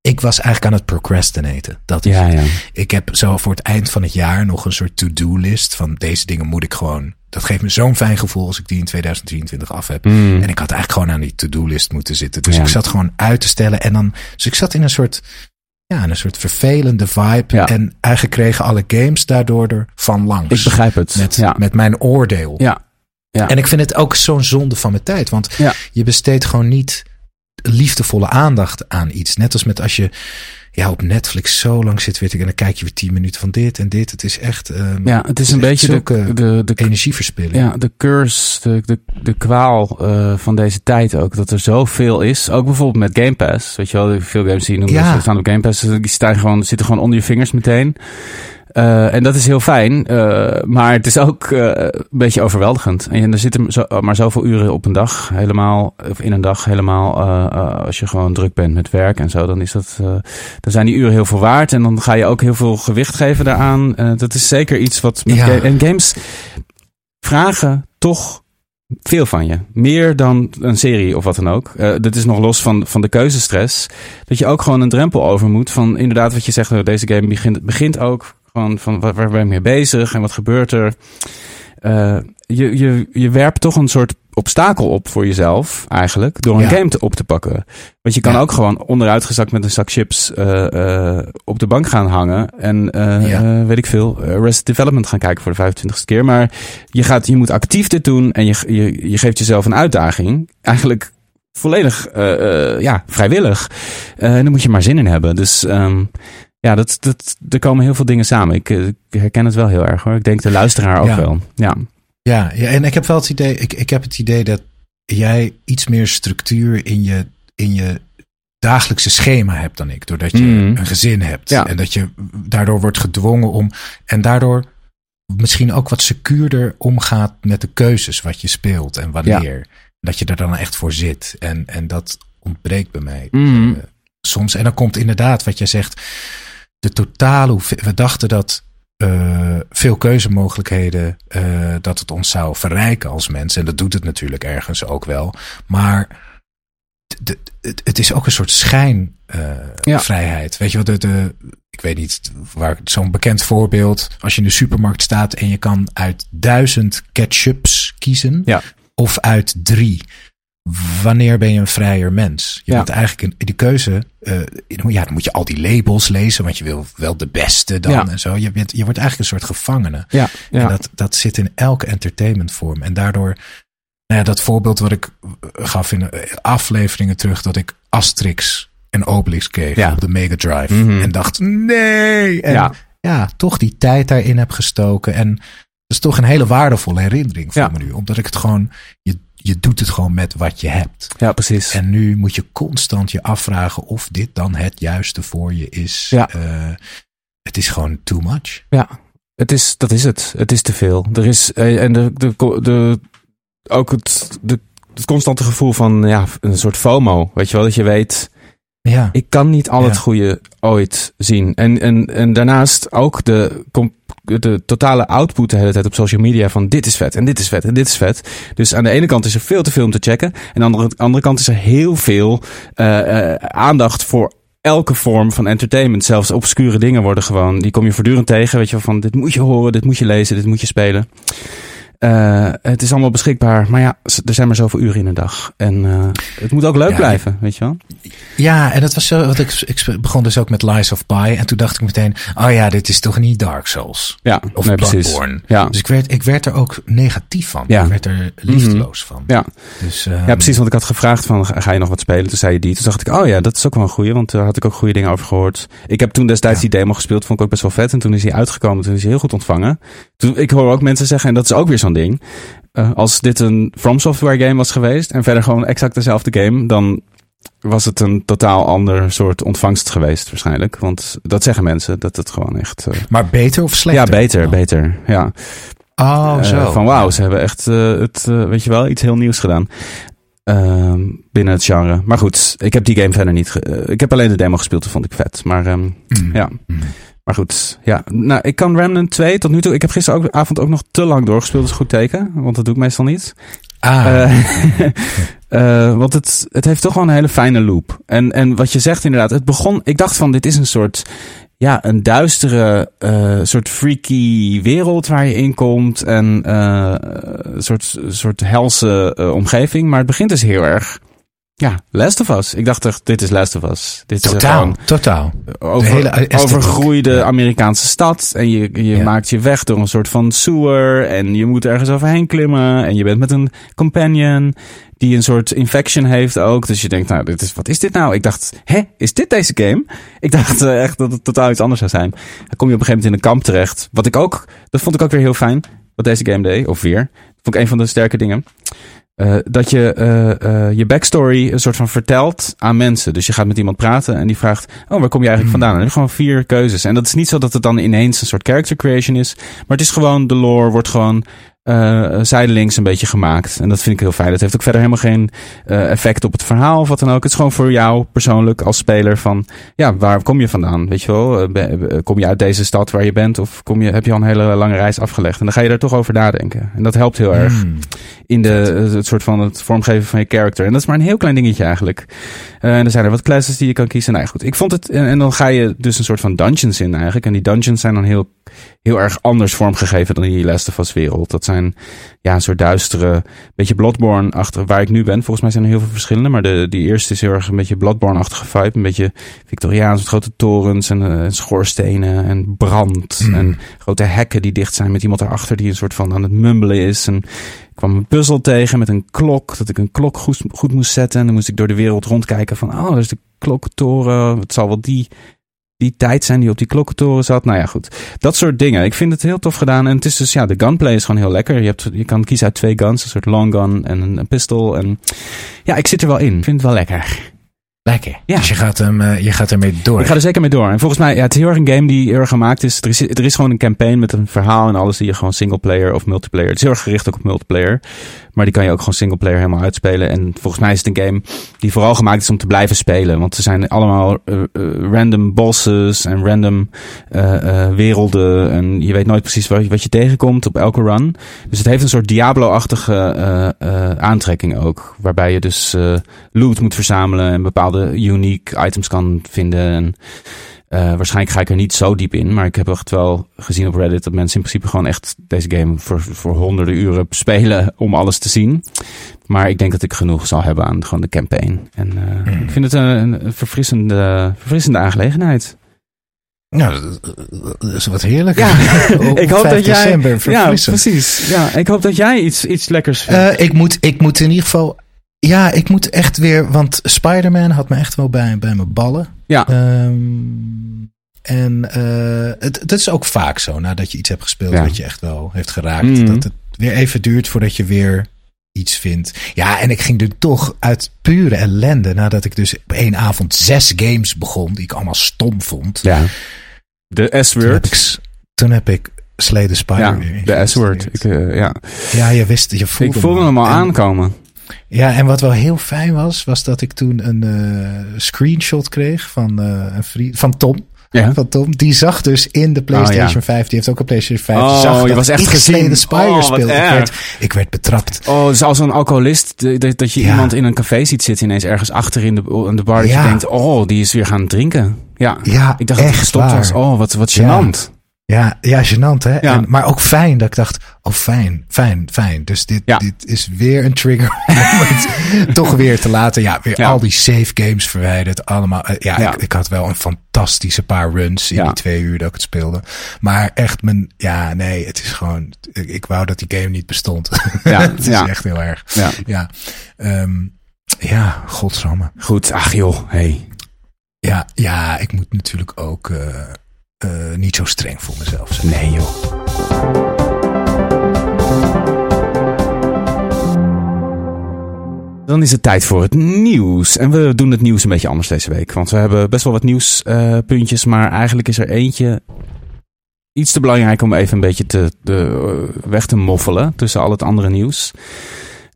S4: ik was eigenlijk aan het procrastinaten. Dat is
S3: ja, ja.
S4: Ik heb zo voor het eind van het jaar nog een soort to-do list van deze dingen moet ik gewoon. Dat geeft me zo'n fijn gevoel als ik die in 2023 af heb.
S3: Mm.
S4: En ik had eigenlijk gewoon aan die to-do list moeten zitten. Dus ja. ik zat gewoon uit te stellen. En dan, dus ik zat in een soort, ja, een soort vervelende vibe.
S3: Ja.
S4: En eigenlijk kregen alle games daardoor er van langs.
S3: Ik begrijp het.
S4: Met,
S3: ja.
S4: met mijn oordeel.
S3: Ja. Ja.
S4: En ik vind het ook zo'n zonde van mijn tijd. Want je besteedt gewoon niet liefdevolle aandacht aan iets. Net als met als je ja, op Netflix zo lang zit, weet ik, en dan kijk je weer tien minuten van dit en dit. Het is echt. Um,
S3: ja, het is een beetje de, de, de
S4: energieverspilling.
S3: Ja, de curse, de, de, de kwaal uh, van deze tijd ook. Dat er zoveel is. Ook bijvoorbeeld met Game Pass. Weet je wel, veel games die noemen ja. staan op Game Pass. Die staan gewoon, zitten gewoon onder je vingers meteen. Uh, en dat is heel fijn, uh, maar het is ook uh, een beetje overweldigend. En er zitten zo, maar zoveel uren op een dag, helemaal, of in een dag helemaal, als je gewoon druk bent met werk en zo, dan is dat, dan zijn die uren heel veel waard. En dan ga je ook heel veel gewicht geven daaraan. dat is zeker iets wat met
S4: Ja.
S3: ga en games vragen toch veel van je. Meer dan een serie of wat dan ook. Uh, dit is nog los van, van de keuzestress. Dat je ook gewoon een drempel over moet. Van inderdaad wat je zegt, nou, deze game begint, begint ook van, van waar, waar ben ik mee bezig en wat gebeurt er. Uh, je, je, je werpt toch een soort obstakel op voor jezelf eigenlijk. Door een
S4: Ja.
S3: game te, op te pakken. Want je kan
S4: Ja.
S3: ook gewoon onderuitgezakt met een zak chips uh, uh, op de bank gaan hangen. En
S4: Ja.
S3: weet ik veel, Rest Development gaan kijken voor de 25ste keer. Maar je, gaat, je moet actief dit doen en je, je, je geeft jezelf een uitdaging. Eigenlijk volledig ja, vrijwillig. En daar moet je maar zin in hebben. Dus um, ja, dat, dat, er komen heel veel dingen samen. Ik, ik herken het wel heel erg hoor. Ik denk de luisteraar ook
S4: Ja.
S3: wel. Ja.
S4: Ja, ja, en ik heb wel het idee, ik, ik heb het idee dat jij iets meer structuur in je, in je dagelijkse schema hebt dan ik. Doordat je
S3: Mhm.
S4: een gezin hebt.
S3: Ja.
S4: En dat je daardoor wordt gedwongen om. En daardoor misschien ook wat secuurder omgaat met de keuzes wat je speelt en wanneer. Dat je er dan echt voor zit. En, en dat ontbreekt bij mij
S3: Mhm.
S4: eh, soms. En dan komt inderdaad wat jij zegt. De totale. We dachten dat eh, veel keuzemogelijkheden. eh, dat het ons zou verrijken als mensen. En dat doet het natuurlijk ergens ook wel. Maar d- d- het, het is ook een soort schijnvrijheid.
S3: Ja.
S4: vrijheid. Weet je wat? De, de, ik weet niet waar zo'n bekend voorbeeld. Als je in de supermarkt staat en je kan uit duizend ketchups kiezen.
S3: Ja.
S4: Of uit drie. Wanneer ben je een vrijer mens? Je
S3: Ja.
S4: bent eigenlijk een, die keuze. eh, ja, dan moet je al die labels lezen, want je wil wel de beste dan
S3: Ja.
S4: en zo. Je, bent, je wordt eigenlijk een soort gevangene.
S3: Ja, ja.
S4: En dat, dat zit in elke entertainmentvorm. En daardoor, nou ja, dat voorbeeld wat ik gaf in eh, afleveringen terug, dat ik Asterix en Obelix kreeg op de Mega Drive.
S3: Mhm.
S4: En dacht, nee! En
S3: Ja.
S4: ja. toch die tijd daarin heb gestoken. En dat is toch een hele waardevolle herinnering voor
S3: Ja.
S4: me nu. Omdat ik het gewoon, je, je doet het gewoon met wat je hebt.
S3: ja, precies.
S4: En nu moet je constant je afvragen of dit dan het juiste voor je is.
S3: Ja.
S4: Eh, het is gewoon too much.
S3: Ja, het is, dat is het. Het is te veel. Er is, eh, en de, de, de, ook het, de, het constante gevoel van ja, een soort FOMO. Weet je wel, dat je weet,
S4: Ja.
S3: ik kan niet al het
S4: Ja.
S3: goede ooit zien. En, en, en daarnaast ook de, de totale output de hele tijd op social media van dit is vet en dit is vet en dit is vet. Dus aan de ene kant is er veel te veel om te checken. En aan de andere, andere kant is er heel veel eh, eh, aandacht voor elke vorm van entertainment. Zelfs obscure dingen worden gewoon, die kom je voortdurend tegen. Weet je wel, van dit moet je horen, dit moet je lezen, dit moet je spelen. Uh, het is allemaal beschikbaar. Maar ja, er zijn maar zoveel uren in een dag. En uh, het moet ook leuk blijven, weet je wel?
S4: Ja, en dat was zo. Want ik, ik begon dus ook met Lies of Pi. En toen dacht ik meteen: oh ja, dit is toch niet Dark Souls?
S3: Ja,
S4: of
S3: nee,
S4: Bloodborne. Ja. Dus ik werd, ik werd er ook negatief van. Ja. Ik werd er liefdeloos van.
S3: Ja. Dus, um, ja, precies. Want ik had gevraagd: van, ga je nog wat spelen? Toen zei je die. Toen dacht ik: oh ja, dat is ook wel een goeie. Want daar had ik ook goede dingen over gehoord. Ik heb toen destijds die demo gespeeld. Vond ik ook best wel vet. En toen is hij uitgekomen. Toen is hij heel goed ontvangen. Toen, ik hoor ook mensen zeggen, en dat is ook weer zo'n ding. Uh, als dit een From Software game was geweest en verder gewoon exact dezelfde game, dan was het een totaal ander soort ontvangst geweest waarschijnlijk. Want dat zeggen mensen, dat het gewoon echt... Uh...
S4: Maar beter of slechter?
S3: Ja, beter, oh. beter, ja.
S4: Oh, uh, zo.
S3: Van wauw, ze hebben echt het, weet je wel, iets heel nieuws gedaan. Ehm, binnen het genre. Maar goed, ik heb die game verder niet. ik heb alleen de demo gespeeld, dat vond ik vet. Maar um, mm. ja. Mm. Maar goed, ja. Nou, ik kan Remnant 2 tot nu toe. Ik heb gisteravond ook nog te lang doorgespeeld. Dat is goed teken, want dat doe ik meestal niet.
S4: Ah.
S3: Uh, uh, *laughs* want het, het heeft toch wel een hele fijne loop. En, en wat je zegt inderdaad, het begon. Ik dacht van, dit is een soort. Ja, een duistere, uh, soort freaky wereld waar je in komt. En een soort, soort helse omgeving. Maar het begint dus heel erg ja, Last of Us. Ik dacht echt, dit is Last of Us. Dit
S4: totaal, is
S3: totaal. Over, hele overgroeide Amerikaanse stad. En je, je maakt je weg door een soort van sewer. En je moet ergens overheen klimmen. En je bent met een companion die een soort infection heeft ook. Dus je denkt, nou, dit is, wat is dit nou? Ik dacht, hè, is dit deze game? Ik dacht uh, echt dat het totaal iets anders zou zijn. Dan kom je op een gegeven moment in een kamp terecht. Wat ik ook, dat vond ik ook weer heel fijn. Wat deze game deed, of weer. Dat vond ik een van de sterke dingen. Uh, dat je uh, uh, je backstory een soort van vertelt aan mensen. Dus je gaat met iemand praten en die vraagt: Oh, waar kom je eigenlijk hmm. vandaan? En er gewoon vier keuzes. En dat is niet zo dat het dan ineens een soort character creation is. Maar het is gewoon, de lore wordt gewoon uh, zijdelings een beetje gemaakt. En dat vind ik heel fijn. Dat heeft ook verder helemaal geen uh, effect op het verhaal of wat dan ook. Het is gewoon voor jou persoonlijk als speler van, ja, waar kom je vandaan? Weet je wel, kom je uit deze stad waar je bent of kom je, heb je al een hele lange reis afgelegd? En dan ga je daar toch over nadenken. En dat helpt heel erg hmm. in de, het soort van het vormgeven van je character. En dat is maar een heel klein dingetje eigenlijk. En er zijn er wat classes die je kan kiezen. Nou goed, ik vond het, en, en dan ga je dus een soort van dungeons in eigenlijk. En die dungeons zijn dan heel heel erg anders vormgegeven dan in die Last of Us wereld. Dat zijn ja, een soort duistere, beetje Bloodborne achter waar ik nu ben. Volgens mij zijn er heel veel verschillende, maar de, die eerste is heel erg een beetje Bloodborne-achtige vibe. Een beetje Victoriaans, met grote torens en uh, schoorstenen en brand. Mm. En grote hekken die dicht zijn met iemand erachter die een soort van aan het mumbelen is. En ik kwam een puzzel tegen met een klok, dat ik een klok goed, goed moest zetten. En dan moest ik door de wereld rondkijken van, oh, dat is de klokkentoren. Het zal wel die die tijd zijn die op die klokkentoren zat. Nou ja, goed. Dat soort dingen. Ik vind het heel tof gedaan. En het is dus, ja, de gunplay is gewoon heel lekker. Je, hebt, je kan kiezen uit twee guns. Een soort long gun en een, een pistol. En ja, ik zit er wel in. Ik vind het wel lekker.
S4: Lekker. Ja. Dus je gaat, hem, uh, je gaat ermee door.
S3: Ik ga er zeker mee door. En volgens mij, ja, het is heel erg een game die heel erg gemaakt is. Er, is. er is gewoon een campaign met een verhaal en alles die je gewoon single player of multiplayer. Het is heel erg gericht ook op multiplayer. Maar die kan je ook gewoon single player helemaal uitspelen. En volgens mij is het een game die vooral gemaakt is om te blijven spelen. Want er zijn allemaal uh, uh, random bosses en random uh, werelden. En je weet nooit precies wat je, tegenkomt op elke run. Dus het heeft een soort Diablo-achtige aantrekking ook. Waarbij je dus loot moet verzamelen en bepaalde unique items kan vinden. En, uh, waarschijnlijk ga ik er niet zo diep in, maar ik heb echt wel gezien op Reddit dat mensen in principe gewoon echt deze game voor, voor honderden uren spelen om alles te zien. Maar ik denk dat ik genoeg zal hebben aan gewoon de campaign. En uh, mm. ik vind het een, een verfrissende, verfrissende aangelegenheid.
S4: Nou, dat is wat heerlijk.
S3: Ja, *laughs* *laughs* ik hoop dat jij. Ja, precies. Ja, ik hoop dat jij iets, iets lekkers
S4: vindt. Uh, ik, moet, ik moet in ieder geval ja, ik moet echt weer, want Spider-Man had me echt wel bij, bij mijn ballen.
S3: Ja.
S4: Um, en uh, het, het is ook vaak zo, nadat je iets hebt gespeeld ja. wat je echt wel heeft geraakt, mm. dat het weer even duurt voordat je weer iets vindt. Ja, en ik ging er toch uit pure ellende, nadat ik dus op één avond zes games begon, die ik allemaal stom vond.
S3: Ja. De S-word.
S4: Toen, heb ik Slay the Spider
S3: ja, De S-word. Uh, ja.
S4: ja, je wist, je voelde
S3: Ik voelde hem al aankomen.
S4: Ja, en wat wel heel fijn was, was dat ik toen een uh, screenshot kreeg van, uh, een vriend, van Tom. Ja. Van Tom. Die zag dus in de PlayStation oh, ja. 5. Die heeft ook een PlayStation 5.
S3: Oh,
S4: zag
S3: je was echt gezien.
S4: de Spire oh, speelde. Ik werd, ik werd betrapt.
S3: Oh, dus als een alcoholist. Dat, dat je ja. iemand in een café ziet zitten ineens ergens achter in de, in de bar. Dat je denkt, oh, die is weer gaan drinken. Ja.
S4: ja
S3: ik dacht dat hij gestopt was. Oh, wat, wat gênant.
S4: Ja, ja, gênant hè. Ja. En, maar ook fijn dat ik dacht, oh fijn, fijn, fijn. Dus dit, dit is weer een trigger *laughs* om toch weer te laten. Ja, weer al die save games verwijderd. Allemaal. Eh, ja, Ik, ik, had wel een fantastische paar runs in die twee uur dat ik het speelde. Maar echt mijn, ja, nee, het is gewoon, ik, ik wou dat die game niet bestond. *laughs* Ja, het is echt heel erg. Ja, ja, um, ja godsamme.
S3: Goed, ach joh, hey.
S4: Ja, ja, ik moet natuurlijk ook... Uh, uh, niet zo streng voor mezelf zijn.
S3: Nee joh. Dan is het tijd voor het nieuws. En we doen het nieuws een beetje anders deze week. Want we hebben best wel wat nieuwspuntjes. Uh, maar eigenlijk is er eentje iets te belangrijk om even een beetje te, de, weg te moffelen tussen al het andere nieuws.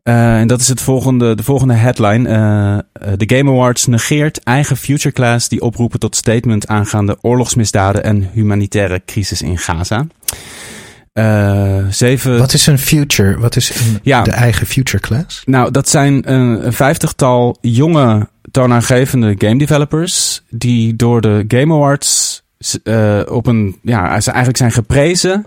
S3: Uh, en dat is het volgende, de volgende headline. Uh, de Game Awards negeert eigen future class die oproepen tot statement aangaande oorlogsmisdaden en humanitaire crisis in Gaza.
S4: Uh, zeven... Wat is een future? Wat is een, ja, de eigen future class?
S3: Nou, dat zijn een, vijftigtal jonge toonaangevende game developers die door de Game Awards op een, ja, ze eigenlijk zijn geprezen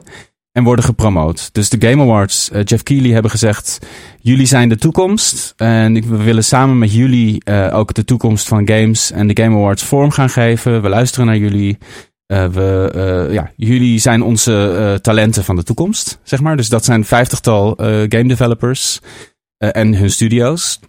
S3: en worden gepromoot. Dus de Game Awards, uh, Jeff Keighley hebben gezegd: jullie zijn de toekomst en we willen samen met jullie uh, ook de toekomst van games en de Game Awards vorm gaan geven. We luisteren naar jullie. Uh, we, ja, jullie zijn onze talenten van de toekomst, zeg maar. Dus dat zijn vijftigtal game developers en hun studio's.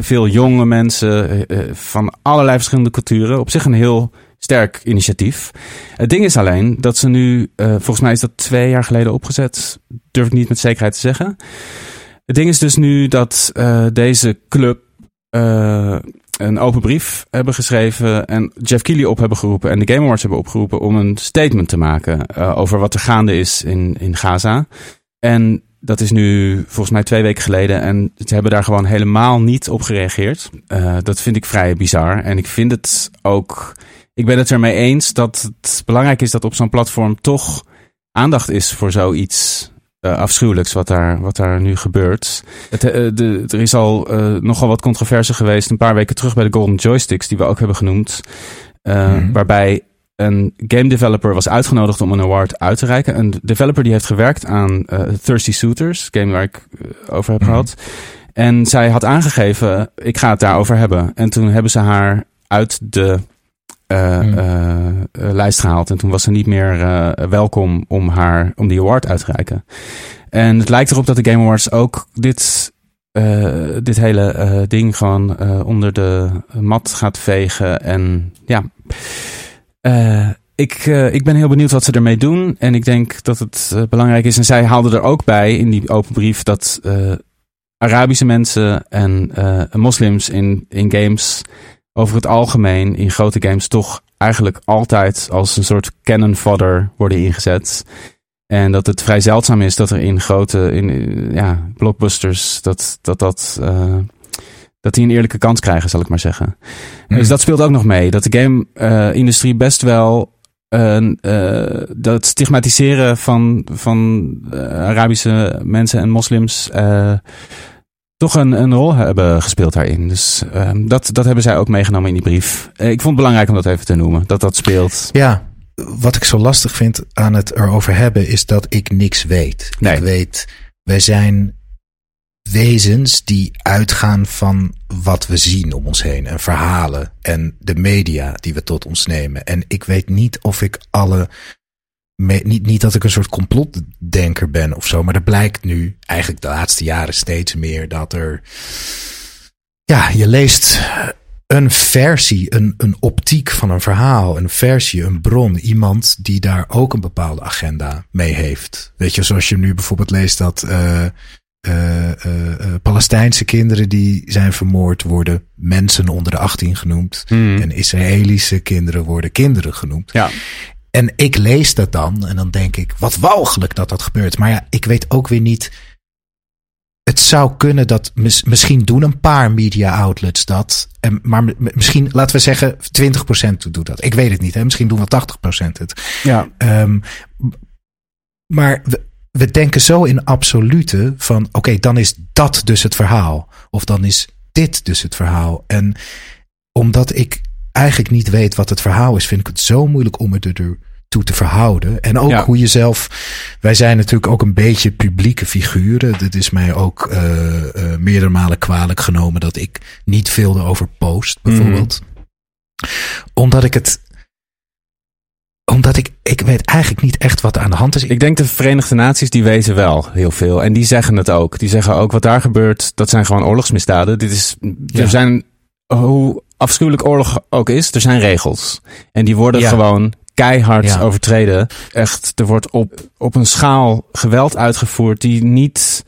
S3: Veel, jonge mensen van allerlei verschillende culturen. Op zich een heel sterk initiatief. Het ding is alleen dat ze nu, uh, volgens mij is dat twee jaar geleden opgezet, durf ik niet met zekerheid te zeggen. Het ding is dus nu dat uh, deze club uh, een open brief hebben geschreven en Jeff Keighley op hebben geroepen en de Game Awards hebben opgeroepen om een statement te maken over wat er gaande is in, in Gaza. En dat is nu volgens mij twee weken geleden en ze hebben daar gewoon helemaal niet op gereageerd. dat vind ik vrij bizar en ik vind het ook ik ben het ermee eens dat het belangrijk is dat op zo'n platform toch aandacht is voor zoiets uh, afschuwelijks wat daar, wat daar nu gebeurt. Het, uh, de, er is al uh, nogal wat controverse geweest een paar weken terug bij de Golden Joysticks, die we ook hebben genoemd. Mm. Waarbij een game developer was uitgenodigd om een award uit te reiken. Een developer die heeft gewerkt aan Thirsty Suitors, game waar ik over heb mm. gehad. En zij had aangegeven, ik ga het daarover hebben. En toen hebben ze haar uit de uh, uh, lijst gehaald. En toen was ze niet meer welkom om, haar, om die award uit te reiken. En het lijkt erop dat de Game Awards ook dit, dit hele ding gewoon onder de mat gaat vegen. En ja, ik, ik ben heel benieuwd wat ze ermee doen. En ik denk dat het belangrijk is. En zij haalden er ook bij in die open brief dat Arabische mensen en moslims in, in games over het algemeen in grote games toch eigenlijk altijd als een soort cannon fodder worden ingezet. En dat het vrij zeldzaam is dat er in grote in, ja, blockbusters dat dat, dat, uh, dat die een eerlijke kans krijgen, zal ik maar zeggen. Hmm. Dus dat speelt ook nog mee. Dat de game-industrie best wel uh, dat stigmatiseren van, van Arabische mensen en moslims toch een, een rol hebben gespeeld daarin. Dus um, dat, dat hebben zij ook meegenomen in die brief. Eh, ik vond het belangrijk om dat even te noemen, dat dat speelt.
S4: Ja, wat ik zo lastig vind aan het erover hebben is dat ik niks weet. Nee. Ik weet, wij zijn wezens die uitgaan van wat we zien om ons heen en verhalen en de media die we tot ons nemen. En ik weet niet of ik alle niet, niet dat ik een soort complotdenker ben of zo, maar er blijkt nu eigenlijk de laatste jaren steeds meer dat er. Ja, je leest een versie, een, een optiek van een verhaal, een versie, een bron, iemand die daar ook een bepaalde agenda mee heeft. Weet je, zoals je nu bijvoorbeeld leest dat uh, uh, uh, Palestijnse kinderen die zijn vermoord worden mensen onder de 18 genoemd. Hmm. En Israëlische kinderen worden kinderen genoemd. Ja. En ik lees dat dan en dan denk ik, wat walgelijk dat dat gebeurt. Maar ja, ik weet ook weer niet. Het zou kunnen dat misschien doen een paar media outlets dat. En, maar misschien, laten we zeggen, 20% doet dat. Ik weet het niet. Hè? Misschien doen wel 80% het. Ja. Um, maar we, we denken zo in absolute van oké, dan is dat dus het verhaal. Of dan is dit dus het verhaal. En omdat ik eigenlijk niet weet wat het verhaal is, vind ik het zo moeilijk om er toe te verhouden. En ook hoe je zelf. Wij zijn natuurlijk ook een beetje publieke figuren. Dit is mij ook uh, uh, meerdere malen kwalijk genomen dat ik niet veel erover post, bijvoorbeeld. Mhm. Omdat ik het omdat ik, ik weet eigenlijk niet echt wat aan de hand is.
S3: Ik denk de Verenigde Naties die wezen wel heel veel. En die zeggen het ook. Die zeggen ook wat daar gebeurt, dat zijn gewoon oorlogsmisdaden. Dit is, er zijn, hoe afschuwelijk oorlog ook is, er zijn regels. En die worden gewoon keihard overtreden. Echt, er wordt op, op een schaal geweld uitgevoerd die niet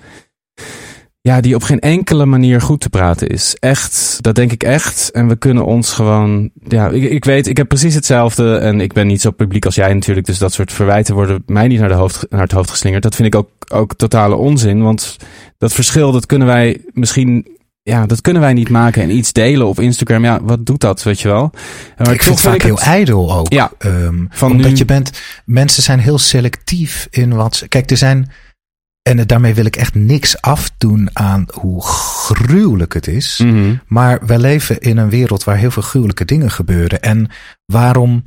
S3: ja, die op geen enkele manier goed te praten is. Echt, dat denk ik echt. En we kunnen ons gewoon, ja, ik, ik weet, ik heb precies hetzelfde. En ik ben niet zo publiek als jij natuurlijk. Dus dat soort verwijten worden mij niet naar, de hoofd, naar het hoofd geslingerd. Dat vind ik ook, ook totale onzin. Want dat verschil, dat kunnen wij misschien ja, dat kunnen wij niet maken en iets delen op Instagram. Ja, wat doet dat, weet je wel?
S4: Maar ik vind het vaak heel ijdel ook. Ja, um, van omdat nu... je bent, mensen zijn heel selectief in wat ze. Kijk, er zijn en daarmee wil ik echt niks afdoen aan hoe gruwelijk het is. Mhm. Maar we leven in een wereld waar heel veel gruwelijke dingen gebeuren. En waarom.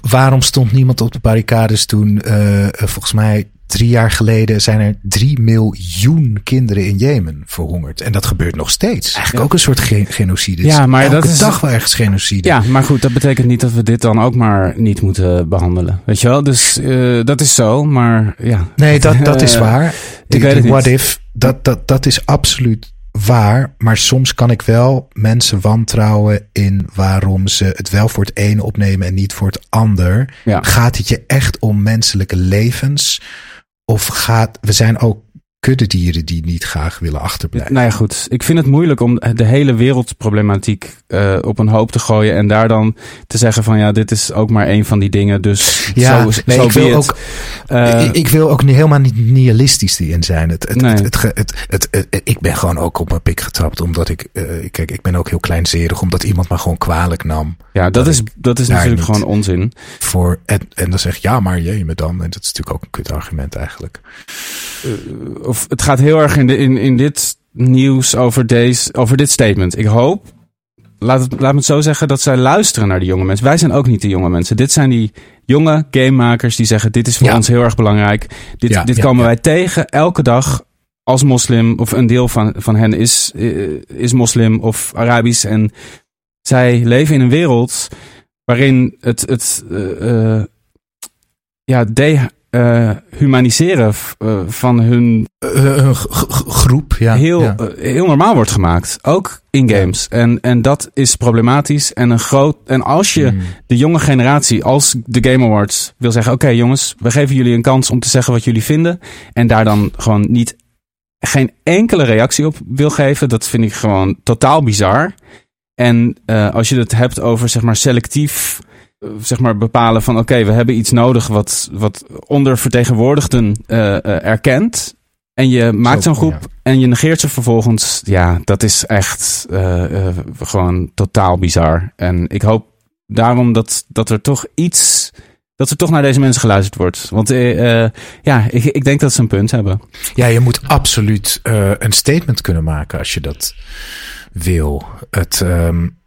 S4: Waarom stond niemand op de barricades toen, uh, volgens mij drie jaar geleden zijn er drie miljoen kinderen in Jemen verhongerd. En dat gebeurt nog steeds. Eigenlijk ook een soort genocide.
S3: Ja, maar dat is
S4: dag wel ergens genocide.
S3: Ja, maar goed, dat betekent niet dat we dit dan ook maar niet moeten behandelen. Weet je wel? Dus uh, dat is zo, maar ja.
S4: Nee, dat, dat is *laughs* waar. Ik weet het what niet. if, dat, dat, dat is absoluut waar, maar soms kan ik wel mensen wantrouwen in waarom ze het wel voor het ene opnemen en niet voor het ander. Ja. Gaat het je echt om menselijke levens? Of gaat, we zijn ook kuddedieren die niet graag willen achterblijven.
S3: Nou ja, goed. Ik vind het moeilijk om de hele wereldproblematiek uh, op een hoop te gooien. En daar dan te zeggen van ja, dit is ook maar een van die dingen. Dus
S4: ja, zo, nee, ik, wil ook, uh, ik, wil ook helemaal niet nihilistisch in zijn. Het, het, nee. het, het, het, ik ben gewoon ook op mijn pik getrapt. Omdat ik, uh, kijk, ik ben ook heel kleinzerig. Omdat iemand me gewoon kwalijk nam.
S3: Ja, dat, dat is, dat is natuurlijk gewoon onzin.
S4: Voor, en, en dan zeg je ja, maar je me dan. En dat is natuurlijk ook een kut argument eigenlijk.
S3: Of het gaat heel erg in, de, in, in dit nieuws over, deze, over dit statement. Ik hoop, laat, het, laat me het zo zeggen, dat zij luisteren naar die jonge mensen. Wij zijn ook niet de jonge mensen. Dit zijn die jonge gamemakers die zeggen: Dit is voor ons heel erg belangrijk. Dit, ja, dit komen wij tegen elke dag als moslim. Of een deel van, van hen is, is moslim of Arabisch. En zij leven in een wereld waarin het, het uh, ja, de, uh, humaniseren uh, van hun
S4: uh, groep ja,
S3: heel, ja. heel normaal wordt gemaakt. Ook in games. Ja. En, en dat is problematisch. En, een groot, en als je mm. de jonge generatie, als de Game Awards wil zeggen: Oké, okay, jongens, we geven jullie een kans om te zeggen wat jullie vinden. En daar dan gewoon niet geen enkele reactie op wil geven. Dat vind ik gewoon totaal bizar. En als je het hebt over zeg maar selectief zeg maar bepalen van oké, we hebben iets nodig wat, wat ondervertegenwoordigden uh, erkent. En je maakt zo'n groep en je negeert ze vervolgens. Ja, dat is echt uh, gewoon totaal bizar. En ik hoop daarom dat, dat er toch iets. Dat er toch naar deze mensen geluisterd wordt. Want ja, ik, ik denk dat ze een punt hebben.
S4: Ja, je moet absoluut een statement kunnen maken als je dat wil. Het. Um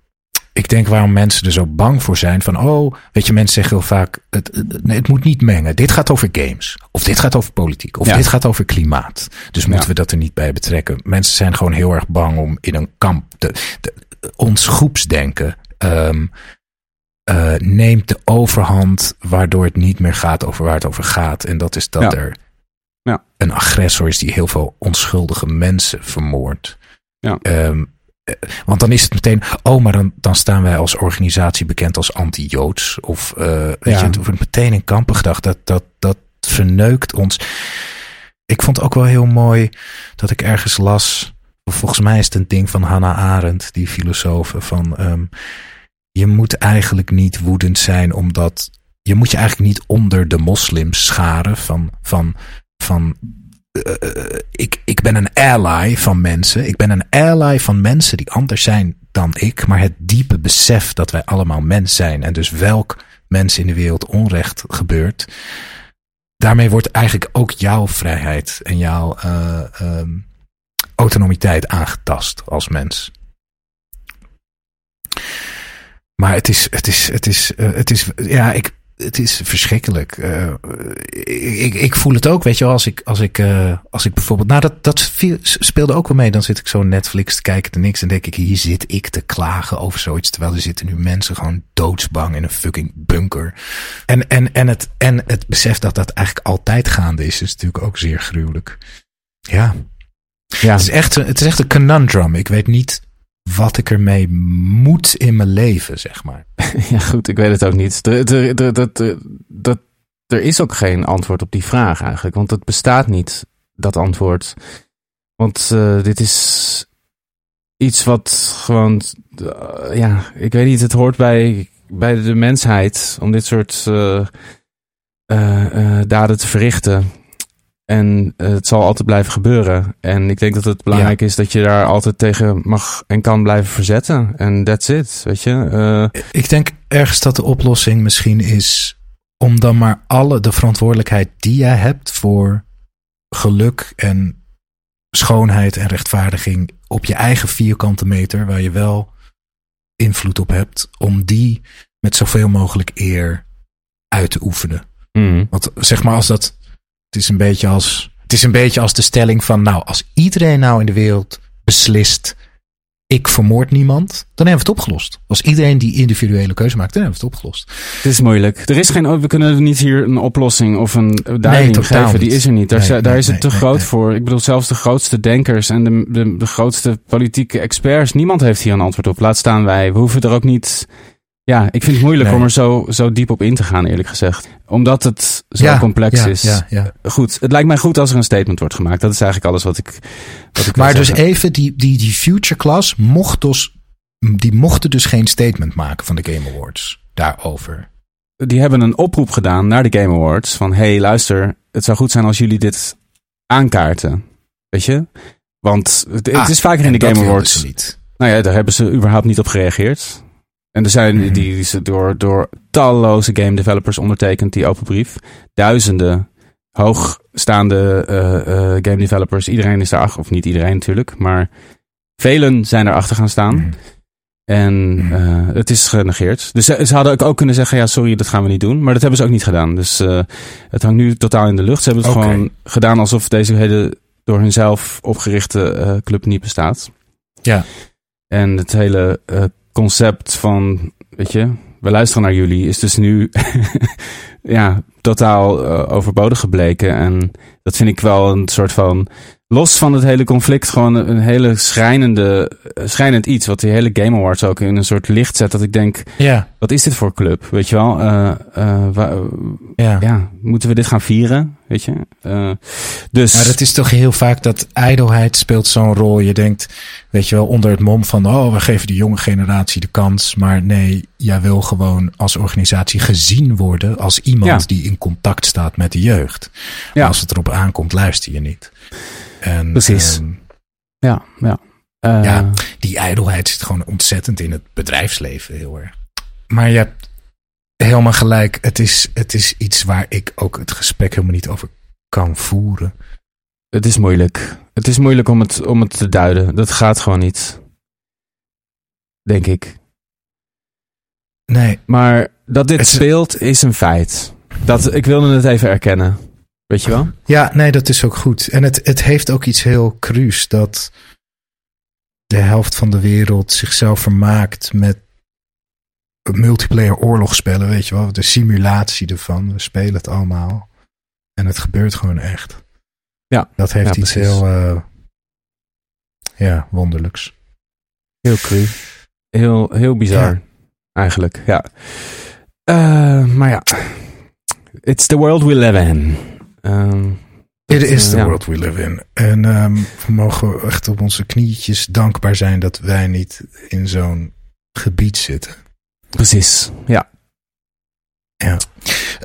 S4: ik denk waarom mensen er zo bang voor zijn. Van, oh, weet je, mensen zeggen heel vaak, het, het, het moet niet mengen. Dit gaat over games. Of dit gaat over politiek. Of ja. dit gaat over klimaat. Dus moeten ja. we dat er niet bij betrekken. Mensen zijn gewoon heel erg bang om in een kamp, te, ons groepsdenken um, uh, neemt de overhand, waardoor het niet meer gaat over waar het over gaat. En dat is dat ja. er een agressor is die heel veel onschuldige mensen vermoordt. Ja. Um, want dan is het meteen, oh, maar dan, dan staan wij als organisatie bekend als anti-Joods. Of uh, weet ja. je, het wordt meteen in kampen gedacht. Dat, dat, dat verneukt ons. Ik vond ook wel heel mooi dat ik ergens las. Volgens mij is het een ding van Hannah Arendt, die filosoof. Van um, je moet eigenlijk niet woedend zijn, omdat je moet je eigenlijk niet onder de moslims scharen. Van, van, van ik, ik ben een ally van mensen. Ik ben een ally van mensen die anders zijn dan ik. Maar het diepe besef dat wij allemaal mens zijn. En dus welk mens in de wereld onrecht gebeurt. Daarmee wordt eigenlijk ook jouw vrijheid en jouw uh, um, autonomiteit aangetast als mens. Maar het is, het is, het is, uh, het is, ja, ik, het is verschrikkelijk. Uh, ik, ik voel het ook, weet je wel, als ik, als ik, uh, als ik bijvoorbeeld... Nou, dat, dat speelde ook wel mee. Dan zit ik zo Netflix te kijken te niks en denk ik... hier zit ik te klagen over zoiets... terwijl er zitten nu mensen gewoon doodsbang in een fucking bunker. En, en, en, het, en het besef dat dat eigenlijk altijd gaande is... is natuurlijk ook zeer gruwelijk. Ja. ja. Het, is echt, het is echt een conundrum. Ik weet niet wat ik ermee moet in mijn leven, zeg maar. *laughs*
S3: Ja, goed, ik weet het ook niet. Er, er is ook geen antwoord op die vraag eigenlijk, want het bestaat niet, dat antwoord. Want uh, dit is iets wat gewoon, uh, ja, ik weet niet, het hoort bij, bij de mensheid om dit soort uh, daden te verrichten. En uh, het zal altijd blijven gebeuren. En ik denk dat het belangrijk is dat je daar altijd tegen mag en kan blijven verzetten. En that's it, weet je. Uh,
S4: ik denk ergens dat de oplossing misschien is om dan maar alle de verantwoordelijkheid die jij hebt voor geluk en schoonheid en rechtvaardiging op je eigen vierkante meter, waar je wel invloed op hebt, om die met zoveel mogelijk eer uit te oefenen. Mm. Want zeg maar als dat het is een beetje als, het is een beetje als de stelling van, nou, als iedereen nou in de wereld beslist, ik vermoord niemand, dan hebben we het opgelost. Als iedereen die individuele keuze maakt, dan hebben we het opgelost.
S3: Het is moeilijk. Er is geen, we kunnen niet hier een oplossing of een duiding nee, geven. Die is er niet. Daar, daar is het te groot voor. Ik bedoel, zelfs de grootste denkers en de, de, de grootste politieke experts, niemand heeft hier een antwoord op. Laat staan wij. We hoeven er ook niet ja, ik vind het moeilijk om er zo, zo diep op in te gaan, eerlijk gezegd. Omdat het zo complex is. Ja, ja. Goed, het lijkt mij goed als er een statement wordt gemaakt. Dat is eigenlijk alles wat ik. Wat ik
S4: maar dus even, die, die, die future class mocht dus, die mochten dus geen statement maken van de Game Awards daarover.
S3: Die hebben een oproep gedaan naar de Game Awards. Van hey, luister, het zou goed zijn als jullie dit aankaarten. Weet je? Want het, ah, is vaker in de Game Awards. Niet. Nou ja, daar hebben ze überhaupt niet op gereageerd. En er zijn mhm. die, die door, door talloze game developers ondertekend, die open brief. Duizenden hoogstaande uh, uh, game developers. Iedereen is daar, of niet iedereen natuurlijk, maar velen zijn erachter gaan staan. Mhm. En uh, het is genegeerd. Dus ze, hadden ook kunnen zeggen: ja, sorry, dat gaan we niet doen. Maar dat hebben ze ook niet gedaan. Dus het hangt nu totaal in de lucht. Ze hebben het gewoon gedaan alsof deze hele door hunzelf opgerichte club niet bestaat.
S4: Ja.
S3: En het hele concept van, weet je, we luisteren naar jullie, is dus nu *laughs* ja, totaal uh, overbodig gebleken. En dat vind ik wel een soort van los van het hele conflict, gewoon een hele schrijnende, eh, schrijnend iets. Wat die hele Game Awards ook in een soort licht zet. Dat ik denk, ja. wat is dit voor club? Weet je wel? Uh, uh, ja. ja. moeten we dit gaan vieren? Weet je? Uh, dus.
S4: Maar dat is toch heel vaak dat ijdelheid speelt zo'n rol. Je denkt, weet je wel, onder het mom van, oh, we geven de jonge generatie de kans. Maar nee, jij wil gewoon als organisatie gezien worden als iemand die in contact staat met de jeugd. Ja. Als het erop aankomt, luister je niet.
S3: En, Precies. Ehm,
S4: ja, ja. Uh, ja, die ijdelheid zit gewoon ontzettend in het bedrijfsleven heel erg. Maar je hebt helemaal gelijk. Het is, het is iets waar ik ook het gesprek helemaal niet over kan voeren.
S3: Het is moeilijk. Het is moeilijk om het, om het te duiden. Dat gaat gewoon niet. Denk ik.
S4: Nee.
S3: Maar dat dit speelt is een feit. Dat, ik wilde het even erkennen. Weet je wel?
S4: Ja, nee, dat is ook goed. En het, het heeft ook iets heel cruus dat de helft van de wereld zichzelf vermaakt met multiplayer oorlogsspellen, weet je wel. De simulatie ervan. We spelen het allemaal. En het gebeurt gewoon echt.
S3: Ja.
S4: Dat heeft iets heel, uh, ja, wonderlijks.
S3: Heel cru. Heel, heel bizar. Eigenlijk, ja. Uh, maar ja. It's the world we live in.
S4: Um, It is the world we live in. En um, we mogen echt op onze knietjes dankbaar zijn dat wij niet in zo'n gebied zitten.
S3: Precies, ja.
S4: Ja.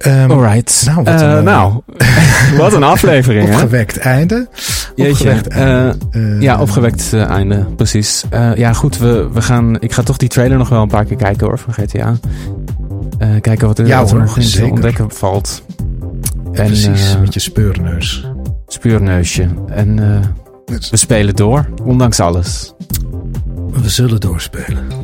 S3: Um, Alright. Nou, wat een, uh, nou, *laughs* wat een aflevering.
S4: opgewekt einde.
S3: Jeetje. Opgewekt einde. Uh, ja, opgewekt uh, einde. Precies. ja, goed. We, we gaan, ik ga toch die trailer nog wel een paar keer kijken hoor, van GTA. kijken wat er, ja, wat er nog in te ontdekken valt.
S4: En, Precies, met je speurneus.
S3: Speurneusje. En we spelen door, ondanks alles.
S4: We zullen doorspelen.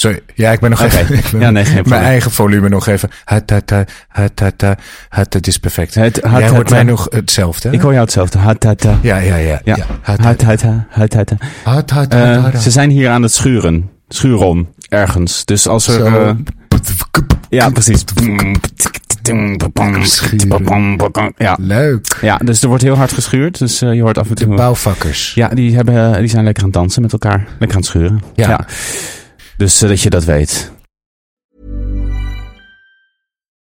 S4: Sorry, ja, ik ben nog
S3: okay.
S4: even.
S3: ja, nee, geen
S4: mijn eigen volume nog even. Het, het, het, het, het, het, het is perfect.
S3: Het, het,
S4: Jij hoort mij nog hetzelfde.
S3: Ik hoor jou hetzelfde. Het, het,
S4: ja, ja, ja.
S3: ja. Het, het, het, het, het,
S4: het, het,
S3: uh, Ze zijn hier aan het schuren. Schuren ergens. Dus als er. Uh, ja, precies.
S4: Ja. Leuk.
S3: Ja, dus er wordt heel hard geschuurd. Dus uh, je hoort af en toe.
S4: De bouwvakkers.
S3: Ja, die, hebben, die zijn lekker aan het dansen met elkaar. Lekker aan het schuren.
S4: Ja.
S3: ja. Dus uh, dat je dat weet.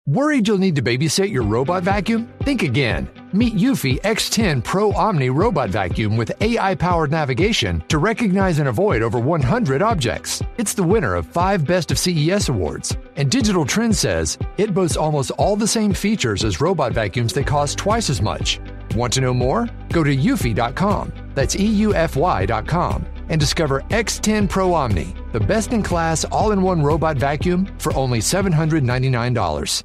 S1: Worried you'll need to babysit your robot vacuum? Think again. Meet Eufy X10 Pro Omni Robot Vacuum with AI powered navigation to recognize and avoid over 100 objects. It's the winner of five Best of CES awards. And Digital Trends says it boasts almost all the same features as robot vacuums that cost twice as much. Want to know more? Go to eufy.com. That's EUFY.com and discover X10 Pro Omni, the best in class all in one robot vacuum for only $799.